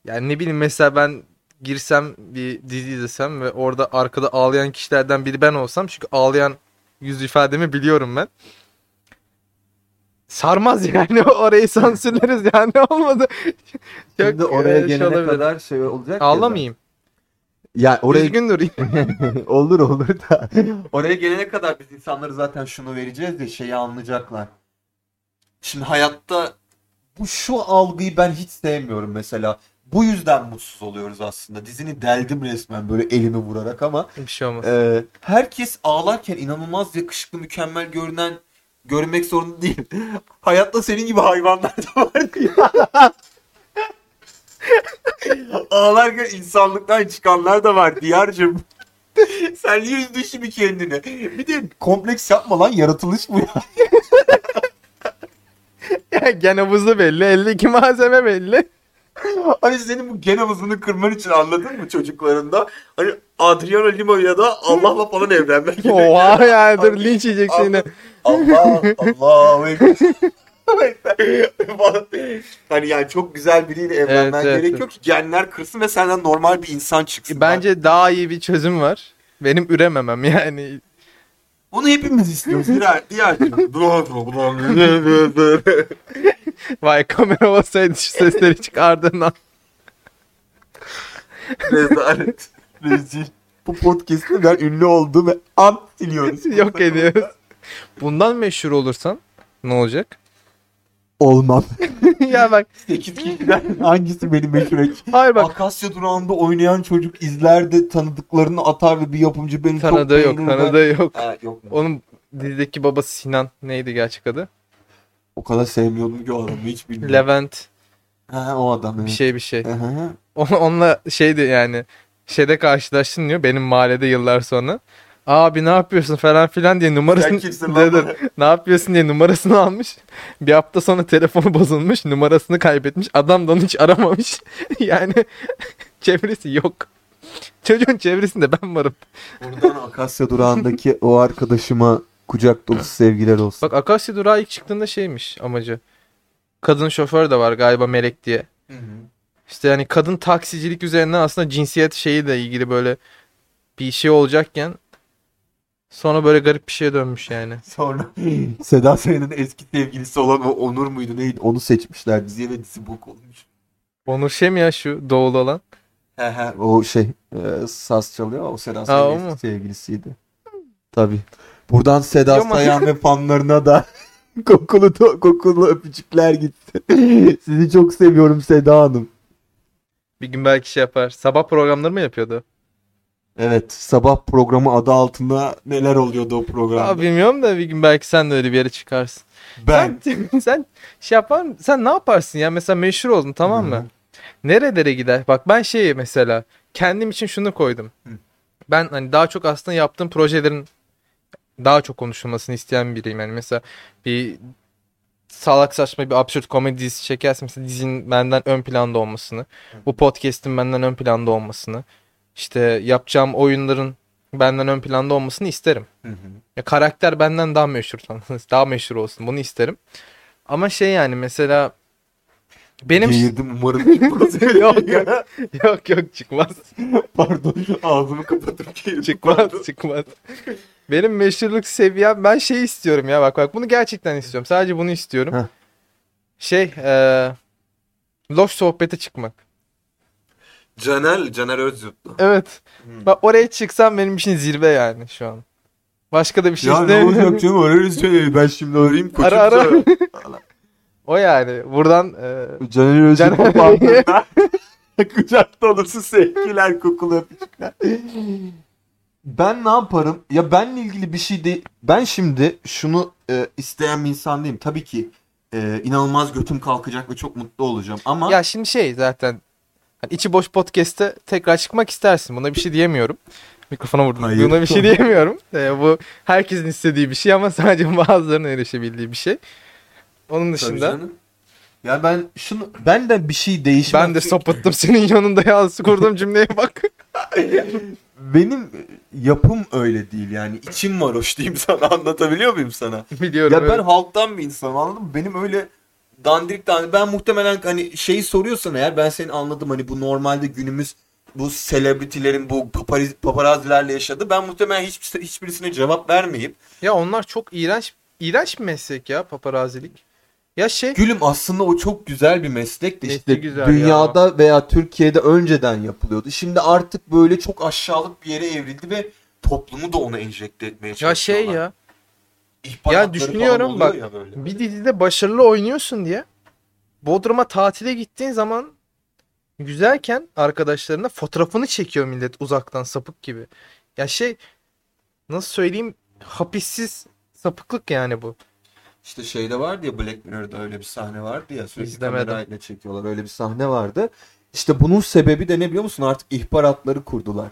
Yani ne bileyim mesela ben girsem bir dizi izlesem ve orada arkada ağlayan kişilerden biri ben olsam çünkü ağlayan yüz ifademi biliyorum ben. Sarmaz yani orayı sansürleriz yani olmadı. Çok, Şimdi oraya e, şey gelene olabilir. kadar şey olacak. ya Ağlamayayım. Yani oraya Üzgün durayım. olur olur da. Oraya gelene kadar biz insanları zaten şunu vereceğiz de şeyi anlayacaklar. Şimdi hayatta bu şu algıyı ben hiç sevmiyorum mesela. Bu yüzden mutsuz oluyoruz aslında. Dizini deldim resmen böyle elimi vurarak ama Bir şey olmaz. Ee, herkes ağlarken inanılmaz yakışıklı, mükemmel görünen görünmek zorunda değil. Hayatta senin gibi hayvanlar da var. Ağlarken insanlıktan çıkanlar da var diyarcım. Sen niye üzdün şimdi kendini? Bir de kompleks yapma lan yaratılış bu ya. Ya gen havuzu belli, 52 malzeme belli. Hani senin bu gen havuzunu kırman için anladın mı çocuklarında? Hani Adriano Lima ya da Allah'la falan evlenmek. Oha yani dur linç yiyeceksin yine. Allah Allah hani yani çok güzel biriyle evlenmen Evet, evet, gerekiyor ki genler kırsın ve senden normal bir insan çıksın. Bence daha iyi bir çözüm var. Benim ürememem yani. Bunu hepimiz istiyoruz. Diğer diğer. Vay kamera olsaydı şu sesleri çıkardığın an. Rezalet. Rezil. Bu podcast'te ben ünlü oldum ve an siliyoruz. Yok ediyoruz. Bundan meşhur olursan ne olacak? Olmam. ya bak 8 kişiden hangisi beni meşhur edecek? hayır bak Akasya durağında oynayan çocuk izler de tanıdıklarını atar ve bir yapımcı beni çok tanıdığı yok beğenir tanıdığı yok. Ha, yok mu? Onun dizideki babası Sinan neydi gerçek adı? O kadar sevmiyordum ki o adamı hiç bilmiyorum. Levent Ha, o adam evet. bir şey bir şey. Aha. On- Onunla şeydi yani şeyde karşılaştın diyor benim mahallede yıllar sonra. Abi ne yapıyorsun falan filan diye numarasını lan? ne yapıyorsun diye numarasını almış. Bir hafta sonra telefonu bozulmuş. Numarasını kaybetmiş. Adam da onu hiç aramamış. yani çevresi yok. Çocuğun çevresinde ben varım. Buradan Akasya durağındaki o arkadaşıma kucak dolusu sevgiler olsun. Bak Akasya durağı ilk çıktığında şeymiş amacı. Kadın şoför de var galiba Melek diye. Hı hı. İşte yani kadın taksicilik üzerinden aslında cinsiyet şeyi de ilgili böyle bir şey olacakken sonra böyle garip bir şeye dönmüş yani. Sonra Seda Sayan'ın eski sevgilisi olan o Onur muydu neydi? Onu seçmişler diziye ve dizi bok olmuş. Onur şey mi ya şu doğulu olan? He he. O şey e, saz çalıyor o Seda Sayan'ın mu? eski sevgilisiydi. Tabii. Buradan Seda mu? Sayan ve fanlarına da kokulu kokulu öpücükler gitsin. Sizi çok seviyorum Seda Hanım. Bir gün belki şey yapar. Sabah programları mı yapıyordu? Evet, sabah programı adı altında neler oluyordu o programda? Abi bilmiyorum da bir gün belki sen de öyle bir yere çıkarsın. ben Sen, sen şey yapar Sen ne yaparsın ya? Mesela meşhur oldun tamam mı? Hı. Nerelere gider? Bak ben şey mesela kendim için şunu koydum. Hı. Ben hani daha çok aslında yaptığım projelerin daha çok konuşulmasını isteyen biriyim. Yani mesela bir salak saçma bir absürt komedi dizisi çekersin. Mesela dizinin benden ön planda olmasını. Bu podcast'in benden ön planda olmasını. İşte yapacağım oyunların benden ön planda olmasını isterim. Hı hı. Ya karakter benden daha meşhur daha meşhur olsun bunu isterim. Ama şey yani mesela Benim Geğirdim umarım çıkmaz. Yok, yok. yok yok çıkmaz. Pardon ağzımı kapatıp geğirdim. Çıkmaz çıkmaz. Benim meşhurluk seviyem ben şey istiyorum ya bak bak bunu gerçekten istiyorum. Sadece bunu istiyorum. Heh. Şey eee loş sohbete çıkmak. Caner, Caner Özyurtlu. Evet. Hmm. Bak oraya çıksam benim için zirve yani şu an. Başka da bir şey Ya ne olacak canım ararız seni. Ben şimdi arayayım koçum. Ara, ara. O yani. Buradan eee Caner Özyurtlu Caner- bandında kucakta olursun sevgiler kokulu öpücükler. Ben ne yaparım? Ya benle ilgili bir şey değil. Ben şimdi şunu e, isteyen bir insan değilim. Tabii ki e, inanılmaz götüm kalkacak ve çok mutlu olacağım. Ama Ya şimdi şey zaten hani içi boş podcast'te tekrar çıkmak istersin. Buna bir şey diyemiyorum. Mikrofona vurdum. Hayır. Buna bir şey diyemiyorum. Ee, bu herkesin istediği bir şey ama sadece bazılarının erişebildiği bir şey. Onun dışında. Ya ben şunu ben de bir şey değişmem. ben de sapıttım senin yanında ya kurduğum cümleye bak. Benim yapım öyle değil yani. içim var hoş diyeyim sana anlatabiliyor muyum sana? Biliyorum. Ya ben evet. halktan bir insanım anladın mı? Benim öyle dandirik dandirik. Ben muhtemelen hani şeyi soruyorsan eğer ben seni anladım. Hani bu normalde günümüz bu selebritilerin bu papariz, paparazilerle yaşadı. Ben muhtemelen hiçbir, hiçbirisine cevap vermeyip Ya onlar çok iğrenç iğrenç bir meslek ya paparazilik. Ya şey Gülüm aslında o çok güzel bir meslek de işte güzel dünyada veya Türkiye'de önceden yapılıyordu. Şimdi artık böyle çok aşağılık bir yere evrildi ve toplumu da ona enjekte etmeye ya çalışıyorlar. şey ya İhbar Ya düşünüyorum bak, ya böyle. bir dizide başarılı oynuyorsun diye Bodrum'a tatile gittiğin zaman güzelken arkadaşlarına fotoğrafını çekiyor millet uzaktan sapık gibi. Ya şey nasıl söyleyeyim hapissiz sapıklık yani bu. İşte şeyde vardı ya Black Mirror'da öyle bir sahne vardı ya sürekli İzlemedim. kamerayla çekiyorlar öyle bir sahne vardı. İşte bunun sebebi de ne biliyor musun? Artık ihbar hatları kurdular.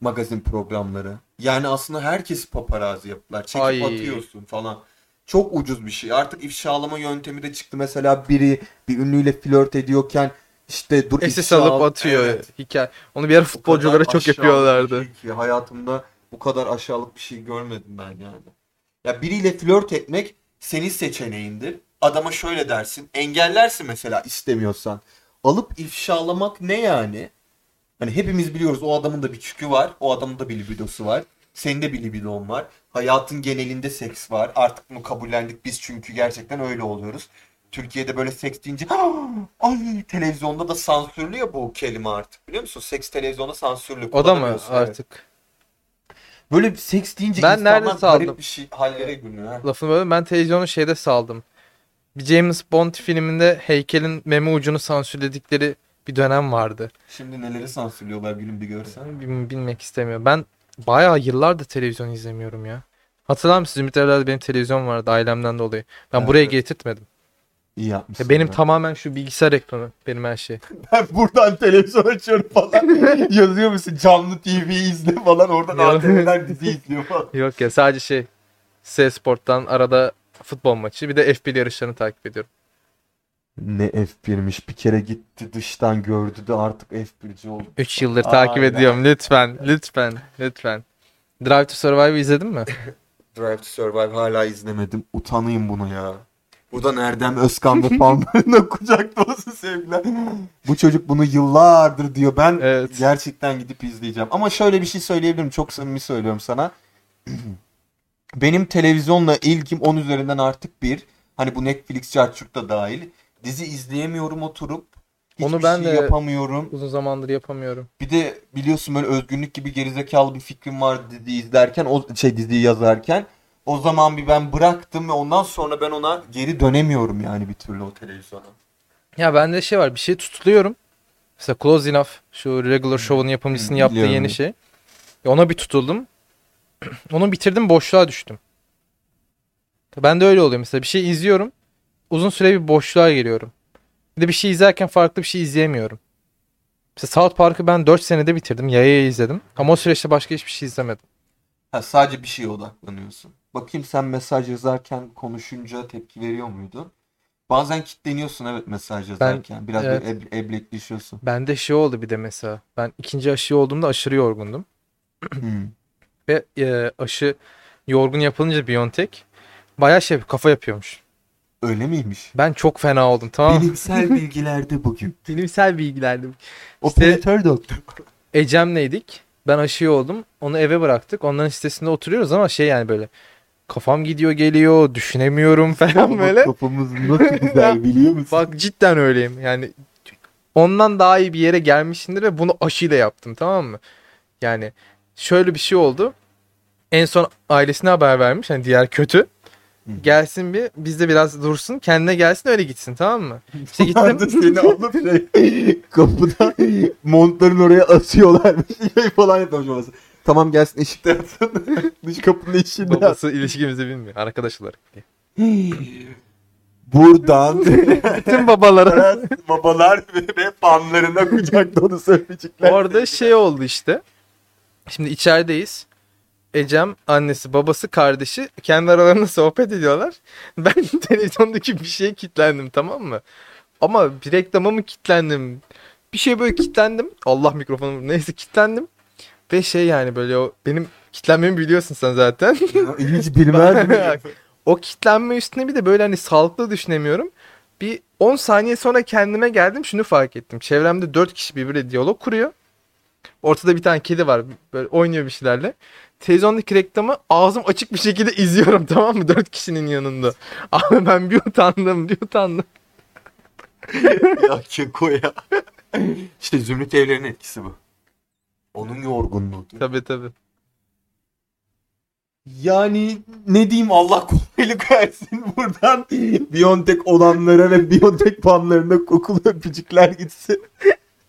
Magazin programları. Yani aslında herkes paparazzi yaptılar. Çekip Ay. atıyorsun falan. Çok ucuz bir şey. Artık ifşalama yöntemi de çıktı. Mesela biri bir ünlüyle flört ediyorken işte dur SS ifşa alıp al. atıyor Evet. hikaye. Onu bir ara futbolculara çok yapıyorlardı. şey ki hayatımda bu kadar aşağılık bir şey görmedim ben yani. Ya biriyle flört etmek senin seçeneğindir. Adama şöyle dersin. Engellersin mesela istemiyorsan. Alıp ifşalamak ne yani? Hani hepimiz biliyoruz o adamın da bir çükü var. O adamın da bir libidosu var. Senin de bir libidon var. Hayatın genelinde seks var. Artık bunu kabullendik biz çünkü gerçekten öyle oluyoruz. Türkiye'de böyle seks deyince ay televizyonda da sansürlü ya bu kelime artık biliyor musun? Seks televizyonda sansürlü. O da mı evet. artık? Böyle bir seks deyince Ben nerede saldım? garip bir şey hallere gülüyor. ha. Lafını böyle ben televizyonu şeyde saldım. Bir James Bond filminde heykelin meme ucunu sansürledikleri bir dönem vardı. Şimdi neleri sansürlüyorlar gülüm bir görsen. Bil- Bilmek istemiyorum. Ben bayağı yıllardır televizyon izlemiyorum ya. Hatırlar mısınız? Ümit Evler'de benim televizyon vardı ailemden dolayı. Ben Evet, buraya getirtmedim. İyi yapmışsın. Ya benim be. tamamen şu bilgisayar ekranı benim her şey. Ben buradan televizyon açıyorum falan. Yazıyor musun canlı TV izle falan oradan Ya. ATV'den dizi izliyor falan. Yok ya sadece şey S Sport'tan arada futbol maçı bir de F1 yarışlarını takip ediyorum. Ne F1'miş bir kere gitti dıştan gördü de artık F1'ci oldu. 3 yıldır takip Aynen. ediyorum. Lütfen, lütfen, lütfen. Drive to Survive'ı izledin mi? Drive to Survive hala izlemedim. Utanayım bunu ya. Buradan Erdem Özkan ve fanlarına kucak dolusu sevgiler. Bu çocuk bunu yıllardır diyor. Ben Evet. gerçekten gidip izleyeceğim. Ama şöyle bir şey söyleyebilirim. Çok samimi söylüyorum sana. Benim televizyonla ilgim 10 üzerinden artık bir. Hani bu Netflix, Chartçuk da dahil. Dizi izleyemiyorum oturup. Hiçbir Onu ben şey de- yapamıyorum. Uzun zamandır yapamıyorum. Bir de biliyorsun böyle özgünlük gibi gerizekalı bir fikrim var dizi izlerken, o şey diziyi yazarken. O zaman bir ben bıraktım ve ondan sonra ben ona geri dönemiyorum yani bir türlü o televizyona. Ya bende şey var bir şey tutuluyorum. Mesela Close Enough şu Regular Show'un yapımcısının Hı, yaptığı biliyorum. yeni şey. Ya ona bir tutuldum. Onu bitirdim boşluğa düştüm. Ben de öyle oluyor mesela bir şey izliyorum. Uzun süre bir boşluğa geliyorum. Bir de bir şey izlerken farklı bir şey izleyemiyorum. Mesela South Park'ı ben 4 senede bitirdim. Yayaya izledim. Ama o süreçte başka hiçbir şey izlemedim. Ha, sadece bir şeye odaklanıyorsun. Bakayım sen mesaj yazarken konuşunca tepki veriyor muydun? Bazen kitleniyorsun evet mesaj yazarken. Biraz evet. böyle eb- eblekleşiyorsun. Bende şey oldu bir de mesela. Ben ikinci aşı olduğumda aşırı yorgundum. Hmm. Ve e, aşı yorgun yapılınca Biontech bayağı şey kafa yapıyormuş. Öyle miymiş? Ben çok fena oldum tamam? Bilimsel bilgilerde bugün. Bilimsel bilgilerdi. Operatör doktor. Ecem'leydik. Ben aşıyı oldum. Onu eve bıraktık. Onların sitesinde oturuyoruz ama şey yani böyle kafam gidiyor geliyor düşünemiyorum falan böyle. Kafamız nasıl güzel biliyor musun? Bak cidden öyleyim. Yani ondan daha iyi bir yere gelmişsindir ve bunu aşıyla yaptım tamam mı? Yani şöyle bir şey oldu. En son ailesine haber vermiş hani diğer kötü. Gelsin bir bizde biraz dursun kendine gelsin öyle gitsin tamam mı? İşte gittim. seni alıp şey, kapıda montların oraya asıyorlar şey falan yapmış babası. Tamam gelsin eşikte yatsın. Dış kapının eşiğinde. Babası ilişkimizi bilmiyor arkadaş olarak. diye. Buradan Bütün babalara. babalar ve, ve fanlarına kucak dolu söyleyecekler. Orada şey oldu işte. Şimdi içerideyiz. Ecem, annesi, babası, kardeşi kendi aralarında sohbet ediyorlar. Ben televizyondaki bir şeye kilitlendim tamam mı? Ama bir reklama mı kilitlendim? Bir şey böyle kilitlendim. Allah mikrofonu neyse kilitlendim. Ve şey yani böyle o benim kilitlenmemi biliyorsun sen zaten. Hiç bilmezdim. o kilitlenme üstüne bir de böyle hani sağlıklı düşünemiyorum. Bir 10 saniye sonra kendime geldim şunu fark ettim. Çevremde 4 kişi birbiriyle diyalog kuruyor. Ortada bir tane kedi var böyle oynuyor bir şeylerle. Televizyondaki reklamı ağzım açık bir şekilde izliyorum tamam mı? 4 kişinin yanında. Abi ben bir utandım bir utandım. ya keko ya. İşte Zümrüt Evler'in etkisi bu. Onun yorgunluğudur. Tabii tabii. Yani ne diyeyim Allah kolaylık versin buradan Biontech olanlara ve Biontech fanlarına kokulu öpücükler gitsin.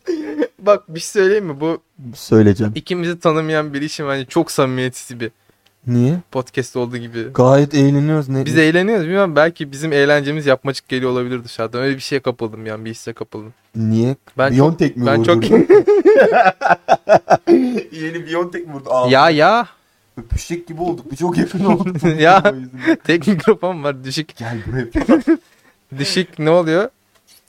Bak bir şey söyleyeyim mi? Bu Söyleyeceğim. ikimizi tanımayan bir işim hani çok samimiyetsiz bir Niye? podcast olduğu gibi. Gayet eğleniyoruz. Ne? Biz eğleniyoruz bilmiyorum belki bizim eğlencemiz yapmacık geliyor olabilir dışarıdan. Öyle bir şeye kapıldım yani bir hisse kapıldım. Niye? Ben çok- Biontech mi Ben çok Yeni Biontech mi vurdu? Aa, ya ya Öpüşecek gibi olduk. Bir çok yakın olduk. Ya. Tek mikrofon var düşük Gel buraya. düşük ne oluyor?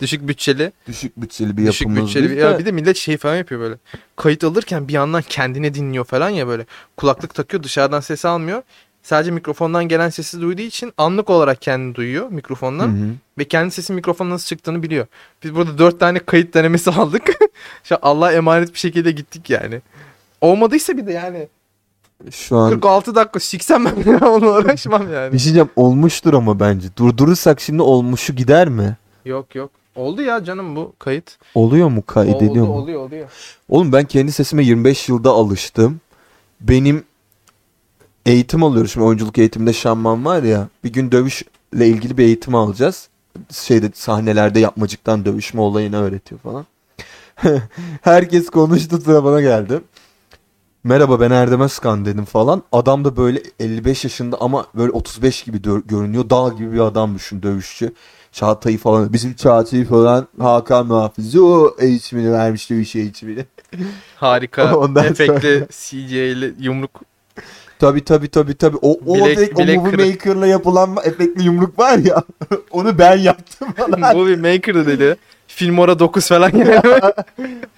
Düşük bütçeli. Düşük bütçeli bir Düşük yapımız. bütçeli. biz Bir, ya bir de millet şey falan yapıyor böyle. Kayıt alırken bir yandan kendine dinliyor falan ya böyle. Kulaklık takıyor dışarıdan ses almıyor. Sadece mikrofondan gelen sesi duyduğu için anlık olarak kendini duyuyor Hı mikrofondan. hı. Ve kendi sesin mikrofonun nasıl çıktığını biliyor. Biz burada dört tane kayıt denemesi aldık. Şu an Allah emanet bir şekilde gittik yani. Olmadıysa bir de yani Şu an 46 dakika siksem ben daha onunla uğraşmam yani. bir şey diyeceğim olmuştur ama bence. Durdurursak şimdi olmuşu gider mi? Yok yok. Oldu ya canım bu kayıt. Oluyor mu? Kaydediyor Oldu, mu? oluyor oluyor. Oğlum ben kendi sesime 25 yılda alıştım. Benim eğitim alıyoruz. Şimdi oyunculuk eğitiminde şamman var ya. Bir gün dövüşle ilgili bir eğitim alacağız. Şeyde sahnelerde yapmacıktan dövüşme olayını öğretiyor falan. Herkes konuştu sıra bana geldi. Merhaba ben Erdem Özkan dedim falan. Adam da böyle 55 yaşında ama böyle 35 gibi görünüyor. Dağ gibi bir adam düşün dövüşçü. Çağatay'ı falan. Bizim Çağatay'ı falan Hakan Muhafızı o eğitimini vermiş dövüş eğitimini. Harika. Ondan efektli CGI'li yumruk. Tabi tabi tabi tabi. O, o, Bilek- efekt, o bilek Movie kırık. Maker'la yapılan efektli yumruk var ya. onu ben yaptım falan. Movie Maker'dı dedi. Filmora 9 falan yani.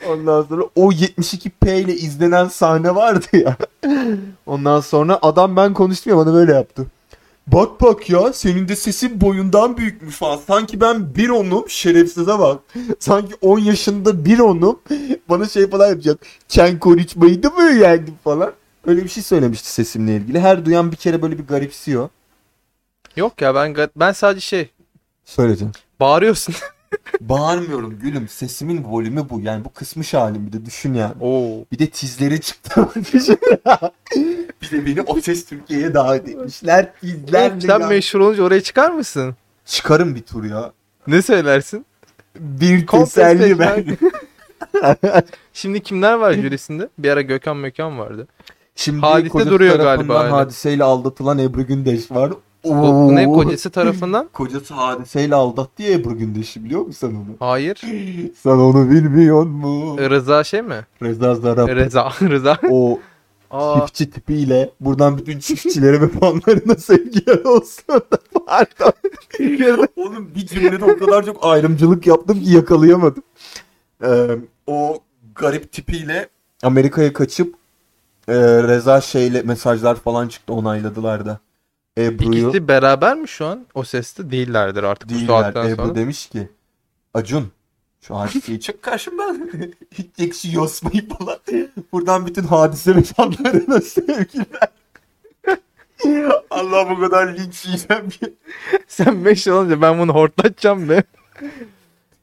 Ondan sonra o 72p ile izlenen sahne vardı ya. Ondan sonra adam ben konuştum ya bana böyle yaptı. Bak bak ya senin de sesin boyundan büyükmüş falan. Sanki ben bir onum şerefsize bak. Sanki 10 yaşında bir onum bana şey falan yapacak. Çen konuşmayı mı öğrendin falan. Öyle bir şey söylemişti sesimle ilgili. Her duyan bir kere böyle bir garipsiyor. Yok ya ben ben sadece şey Söyleyeceğim. bağırıyorsun. Bağırmıyorum gülüm. Sesimin volümü bu. Yani bu kısmış halim bir de düşün yani. Oo. Bir de tizleri çıktı. bir de beni O Ses Türkiye'ye davet etmişler. Tizler Sen meşhur olunca oraya çıkar mısın? Çıkarım bir tur ya. Ne söylersin? Bir teselli ben. Şimdi kimler var jürisinde? Bir ara Gökhan Mökan vardı. Şimdi Hadise duruyor galiba hala. Hadiseyle aldatılan Ebru Gündeş var. O, ne kocası tarafından? Kocası hadiseyle aldattı ya Ebru Gündeş'i biliyor musun sen onu? Hayır. Sen onu bilmiyor mu? Rıza şey mi? Reza Zarrab Reza. Rıza. o Aa, çiftçi tipiyle buradan bütün çiftçilere ve fanlarına sevgiler olsun. Pardon. Oğlum bir cümlede o kadar çok ayrımcılık yaptım ki yakalayamadım. Ee, o garip tipiyle Amerika'ya kaçıp e, Reza şeyle mesajlar falan çıktı onayladılar da. Ebru'yu İkisi beraber mi şu an? O seste değillerdir artık bu değiller. saatten Ebru sonra. demiş ki Acun şu hadiseyi çık karşımdan. Ekşi yosmayı falan. Buradan bütün hadise ve fanlarına sevgiler. Allah bu kadar linç yiyeceğim ki. Sen 5 olunca ben bunu hortlatacağım be.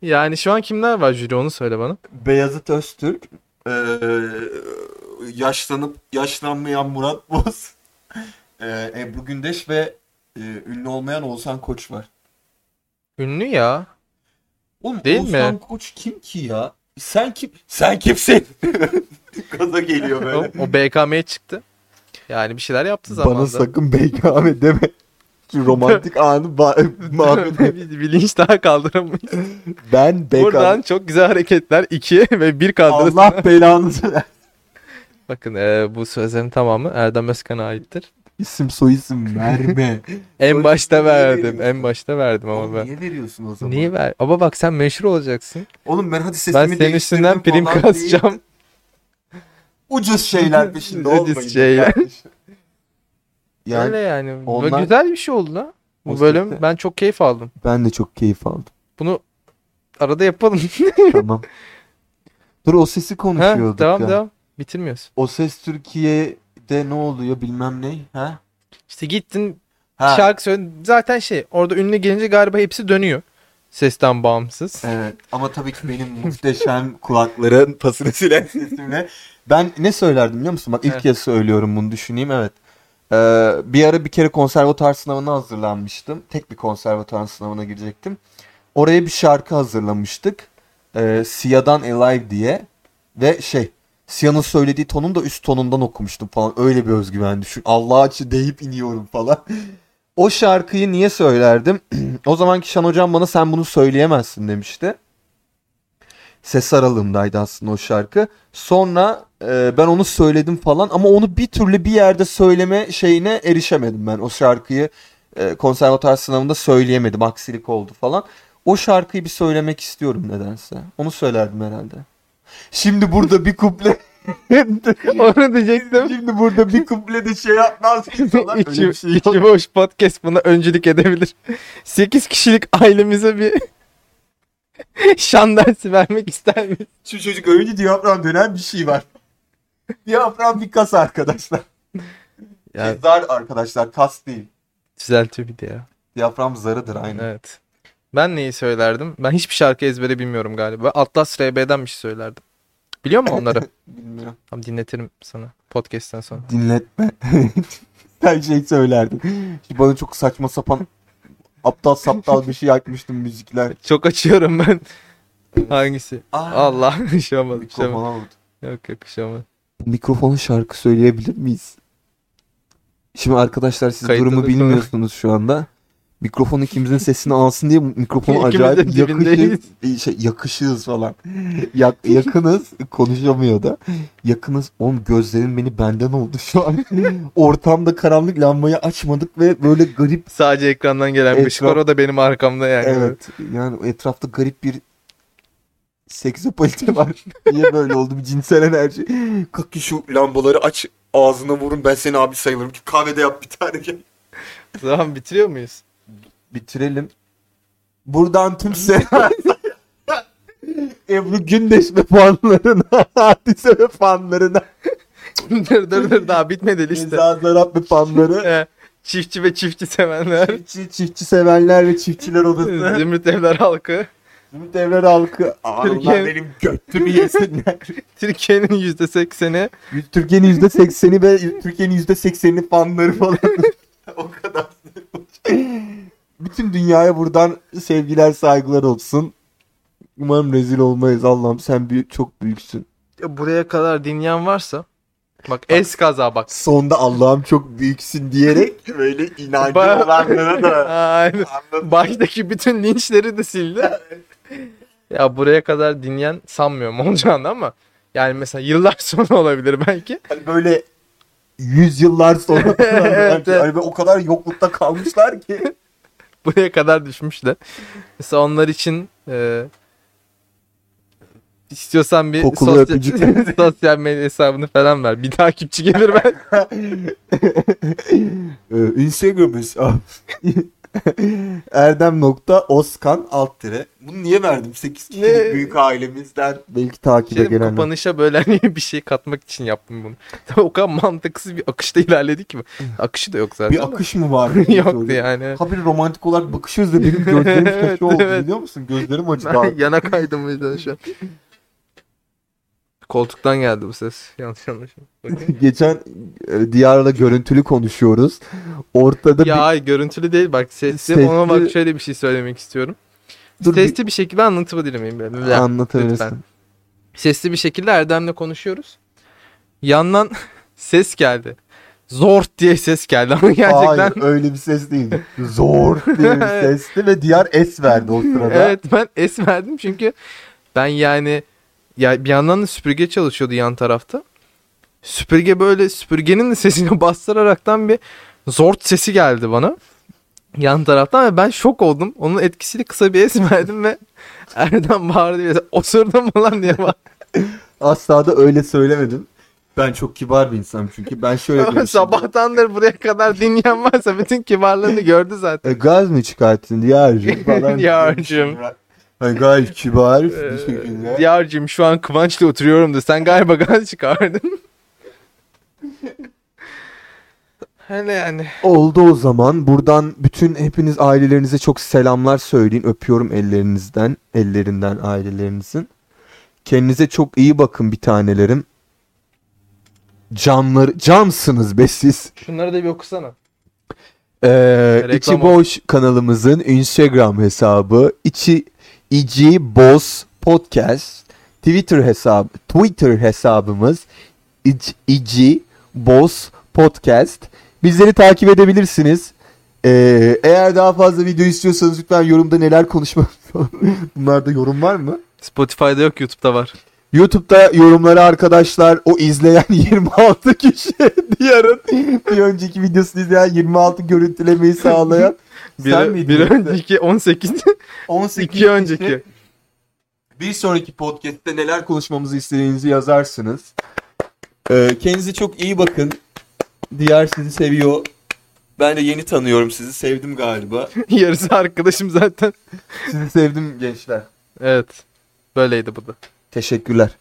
Yani şu an kimler var jüri onu söyle bana. Beyazıt Öztürk, eee, yaşlanıp yaşlanmayan Murat Boz, eee, Ebru Gündeş ve eee, ünlü olmayan Oğuzhan Koç var. Ünlü ya. Oğlum Değil Oğuzhan mi? Koç kim ki ya? Sen kim? Sen kimsin? Gaza geliyor O, böyle. o BKM'ye çıktı. Yani bir şeyler yaptı zamanında. Bana sakın BKM deme. Şu romantik anı ba- mahvet. bir, bir linç daha kaldıramayız. Ben Buradan BKM. çok güzel hareketler. 2 ve 1 kaldırırsın. Allah belanızı. Bakın e, bu sözlerin tamamı Erdem Özkan'a aittir. İsim soyisim verme. En başta verdim. En başta verdim ama ben. niye veriyorsun o zaman? Niye ver? Ama bak sen meşhur olacaksın. Oğlum ben hadi sesimi Ben senin üstünden prim falan kasacağım. Ucuz şeyler peşinde Ucuz olmayın. şeyler. kardeşim. Yani Öyle yani. Onlar- güzel bir şey oldu lan. Bu O bölüm sette- ben çok keyif aldım. ben de çok keyif aldım. Bunu arada yapalım. tamam. Dur o sesi ha, konuşuyorduk devam ya. devam. Bitirmiyoruz. O ses Türkiye'de ne oluyor bilmem ne. Ha? İşte gittin Ha. şarkı söyledin. Zaten şey orada ünlü gelince galiba hepsi dönüyor. Sesten bağımsız. Evet ama tabii ki benim muhteşem kulakların pasını silen sesimle. Ben ne söylerdim biliyor musun? Bak ilk Evet. kez söylüyorum bunu düşüneyim evet. Ee, bir ara bir kere konservatuar sınavına hazırlanmıştım. Tek bir konservatuar sınavına girecektim. Oraya bir şarkı hazırlamıştık. Ee, Sia'dan Alive diye. Ve şey Sia'nın söylediği tonun da üst tonundan okumuştum falan. Öyle bir özgüven düşün. Allah açı deyip iniyorum falan. O şarkıyı niye söylerdim? o zamanki Şan hocam bana sen bunu söyleyemezsin demişti. Ses aralığımdaydı aslında o şarkı. Sonra e, ben onu söyledim falan ama onu bir türlü bir yerde söyleme şeyine erişemedim ben. O şarkıyı e, konservatuar sınavında söyleyemedim. Aksilik oldu falan. O şarkıyı bir söylemek istiyorum nedense. Onu söylerdim herhalde. Şimdi burada bir kuple Onu diyecektim. Şimdi burada bir kuple de şey yapmaz. Öyle içi, şey içi boş podcast buna öncülük edebilir. 8 kişilik ailemize bir şan dersi vermek ister miyiz? Şu çocuk önce diyafram dönen bir şey var. diyafram bir kas arkadaşlar. Ya Şey, zar arkadaşlar kas değil. düzeltiyor bir de ya. Diyafram zarıdır aynen. Evet. Ben neyi söylerdim? Ben hiçbir şarkı ezbere bilmiyorum galiba. Atlas RB'den bir şey söylerdim. Biliyor musun onları? Bilmiyorum. Tamam dinletirim sana podcast'ten sonra. Dinletme. Sen şey söylerdin. Şimdi bana çok saçma sapan aptal saptal bir şey açmıştım müzikler. Çok açıyorum ben. Hangisi? Aa, Allah olmaz. Mikrofona vurdu. Yok yok olmaz. Mikrofona şarkı söyleyebilir miyiz? Şimdi arkadaşlar siz Kayıtlı durumu bilmiyorsunuz şu anda. Mikrofon ikimizin sesini alsın diye de acayip yakışız, şey, yakışığız falan. Yak, yakınız konuşamıyor da. Yakınız. Oğlum gözlerin beni benden oldu şu an. Ortamda karanlık lambayı açmadık ve böyle garip Sadece ekrandan gelen bir Etraf- skor o da benim arkamda yani. evet yani etrafta garip bir seksapalite var. Niye böyle oldu bir cinsel enerji. Kalk ki şu lambaları aç ağzına vurun ben seni abi sayılırım ki kahvede yap bir tane gel. Tamam bitiriyor muyuz? Bitirelim. Buradan tüm selam. Ebru Gündeş ve fanlarına, Hadise ve fanlarına, dur dur dur daha bitmedi liste. Reza Zarap ve fanları, çiftçi ve çiftçi sevenler. çiftçi, çiftçi sevenler ve çiftçiler odası, Zümrüt Evler halkı. Ümit Evler halkı, Aa, Türkiye- benim götümü yesinler. Türkiye'nin %80'i. Türkiye'nin yüzde sekseni ve Türkiye'nin yüzde seksenini fanları falan. o kadar. Bütün dünyaya buradan sevgiler saygılar olsun. Umarım rezil olmayız Allah'ım sen büyük, çok büyüksün. Buraya kadar dinleyen varsa. Bak es kaza bak. Sonda Allah'ım çok büyüksün diyerek böyle inancı Ba- olanlara da Aynen. anladım. Baştaki bütün linçleri de sildi. ya buraya kadar dinleyen sanmıyorum olacağını ama yani mesela yıllar sonra olabilir belki. Hani böyle yüzyıllar sonra Evet, evet. hani böyle o kadar yoklukta kalmışlar ki. Buraya kadar düşmüşler. Mesela onlar için e, İstiyorsan bir Kokulu sosyal, öpücük. sosyal medya hesabını falan ver. Bir takipçi gelir ben. Ee, Instagram'ız. Erdem nokta Oskan alt tire. Bunu niye verdim? 8 kişilik Ne? büyük ailemizden belki takibe Şey, gelenler. kapanışa böyle hani bir şey katmak için yaptım bunu. Tabii o kadar mantıksız bir akışta ilerledik mi? Akışı da yok zaten. Bir akış mı var? Yoktu yani. Habire romantik olarak bakışıyoruz da benim gözlerim Evet, taşı oldu evet. biliyor musun? Gözlerim acıdı. Abi. yana kaydım o yüzden şu an. Koltuktan geldi bu ses. Yanlış anlaşılma. Geçen e, Diyar'la görüntülü konuşuyoruz. Ortada ya bir... hayır görüntülü değil bak sesli. Sesli- Ona bak şöyle bir şey söylemek istiyorum. Dur bir- sesli bir şekilde anlatabilir miyim? Anlatabilirsin. Lütfen. Sesli bir şekilde Erdem'le konuşuyoruz. Yandan ses geldi. Zor diye ses geldi ama gerçekten. Hayır öyle bir ses değil. Zor diye bir sesti ve Diyar es verdi o sırada. evet ben es verdim çünkü ben yani ya bir yandan da süpürge çalışıyordu yan tarafta. Süpürge böyle süpürgenin de sesini bastıraraktan bir zort sesi geldi bana. Yan taraftan ve ben şok oldum. Onun etkisiyle kısa bir es verdim ve Erdem bağırdı diye osurdum mu lan diye bağırdı. Asla da öyle söylemedim. Ben çok kibar bir insanım çünkü. Ben şöyle demişim. Sabahtandır buraya kadar dinleyen varsa bütün kibarlığını gördü zaten. E, gaz mı çıkarttın Diyar'cığım falan. Diyar'cığım. Ay gayet kibar bir Ee, şekilde. Diyar'cığım şu an Kıvanç'la oturuyorum da sen galiba gaz çıkardın. Hele yani. Oldu o zaman. Buradan bütün hepiniz ailelerinize çok selamlar söyleyin. Öpüyorum ellerinizden, ellerinden ailelerinizin. Kendinize çok iyi bakın bir tanelerim. Canlar, cansınız be siz. Şunları da bir okusana. Ee, Reklam içi boş kanalımızın Instagram hesabı içi İci Boz Podcast Twitter hesabı Twitter hesabımız İc, İci Boz Podcast bizleri takip edebilirsiniz. Ee, eğer daha fazla video istiyorsanız lütfen yorumda neler konuşmak Bunlarda yorum var mı? Spotify'da yok YouTube'da var. YouTube'da yorumları arkadaşlar o izleyen 26 kişi Diyar'ın bir önceki videosunu izleyen 26 görüntülemeyi sağlayan Bir, sen miydin? bir önceki 18. 18 iki önceki. Bir sonraki podcast'te neler konuşmamızı istediğinizi yazarsınız. Ee, kendinize çok iyi bakın. Diyar sizi seviyor. Ben de yeni tanıyorum sizi. Sevdim galiba. Yarısı arkadaşım zaten. Sizi sevdim gençler. Evet. Böyleydi bu da. Teşekkürler.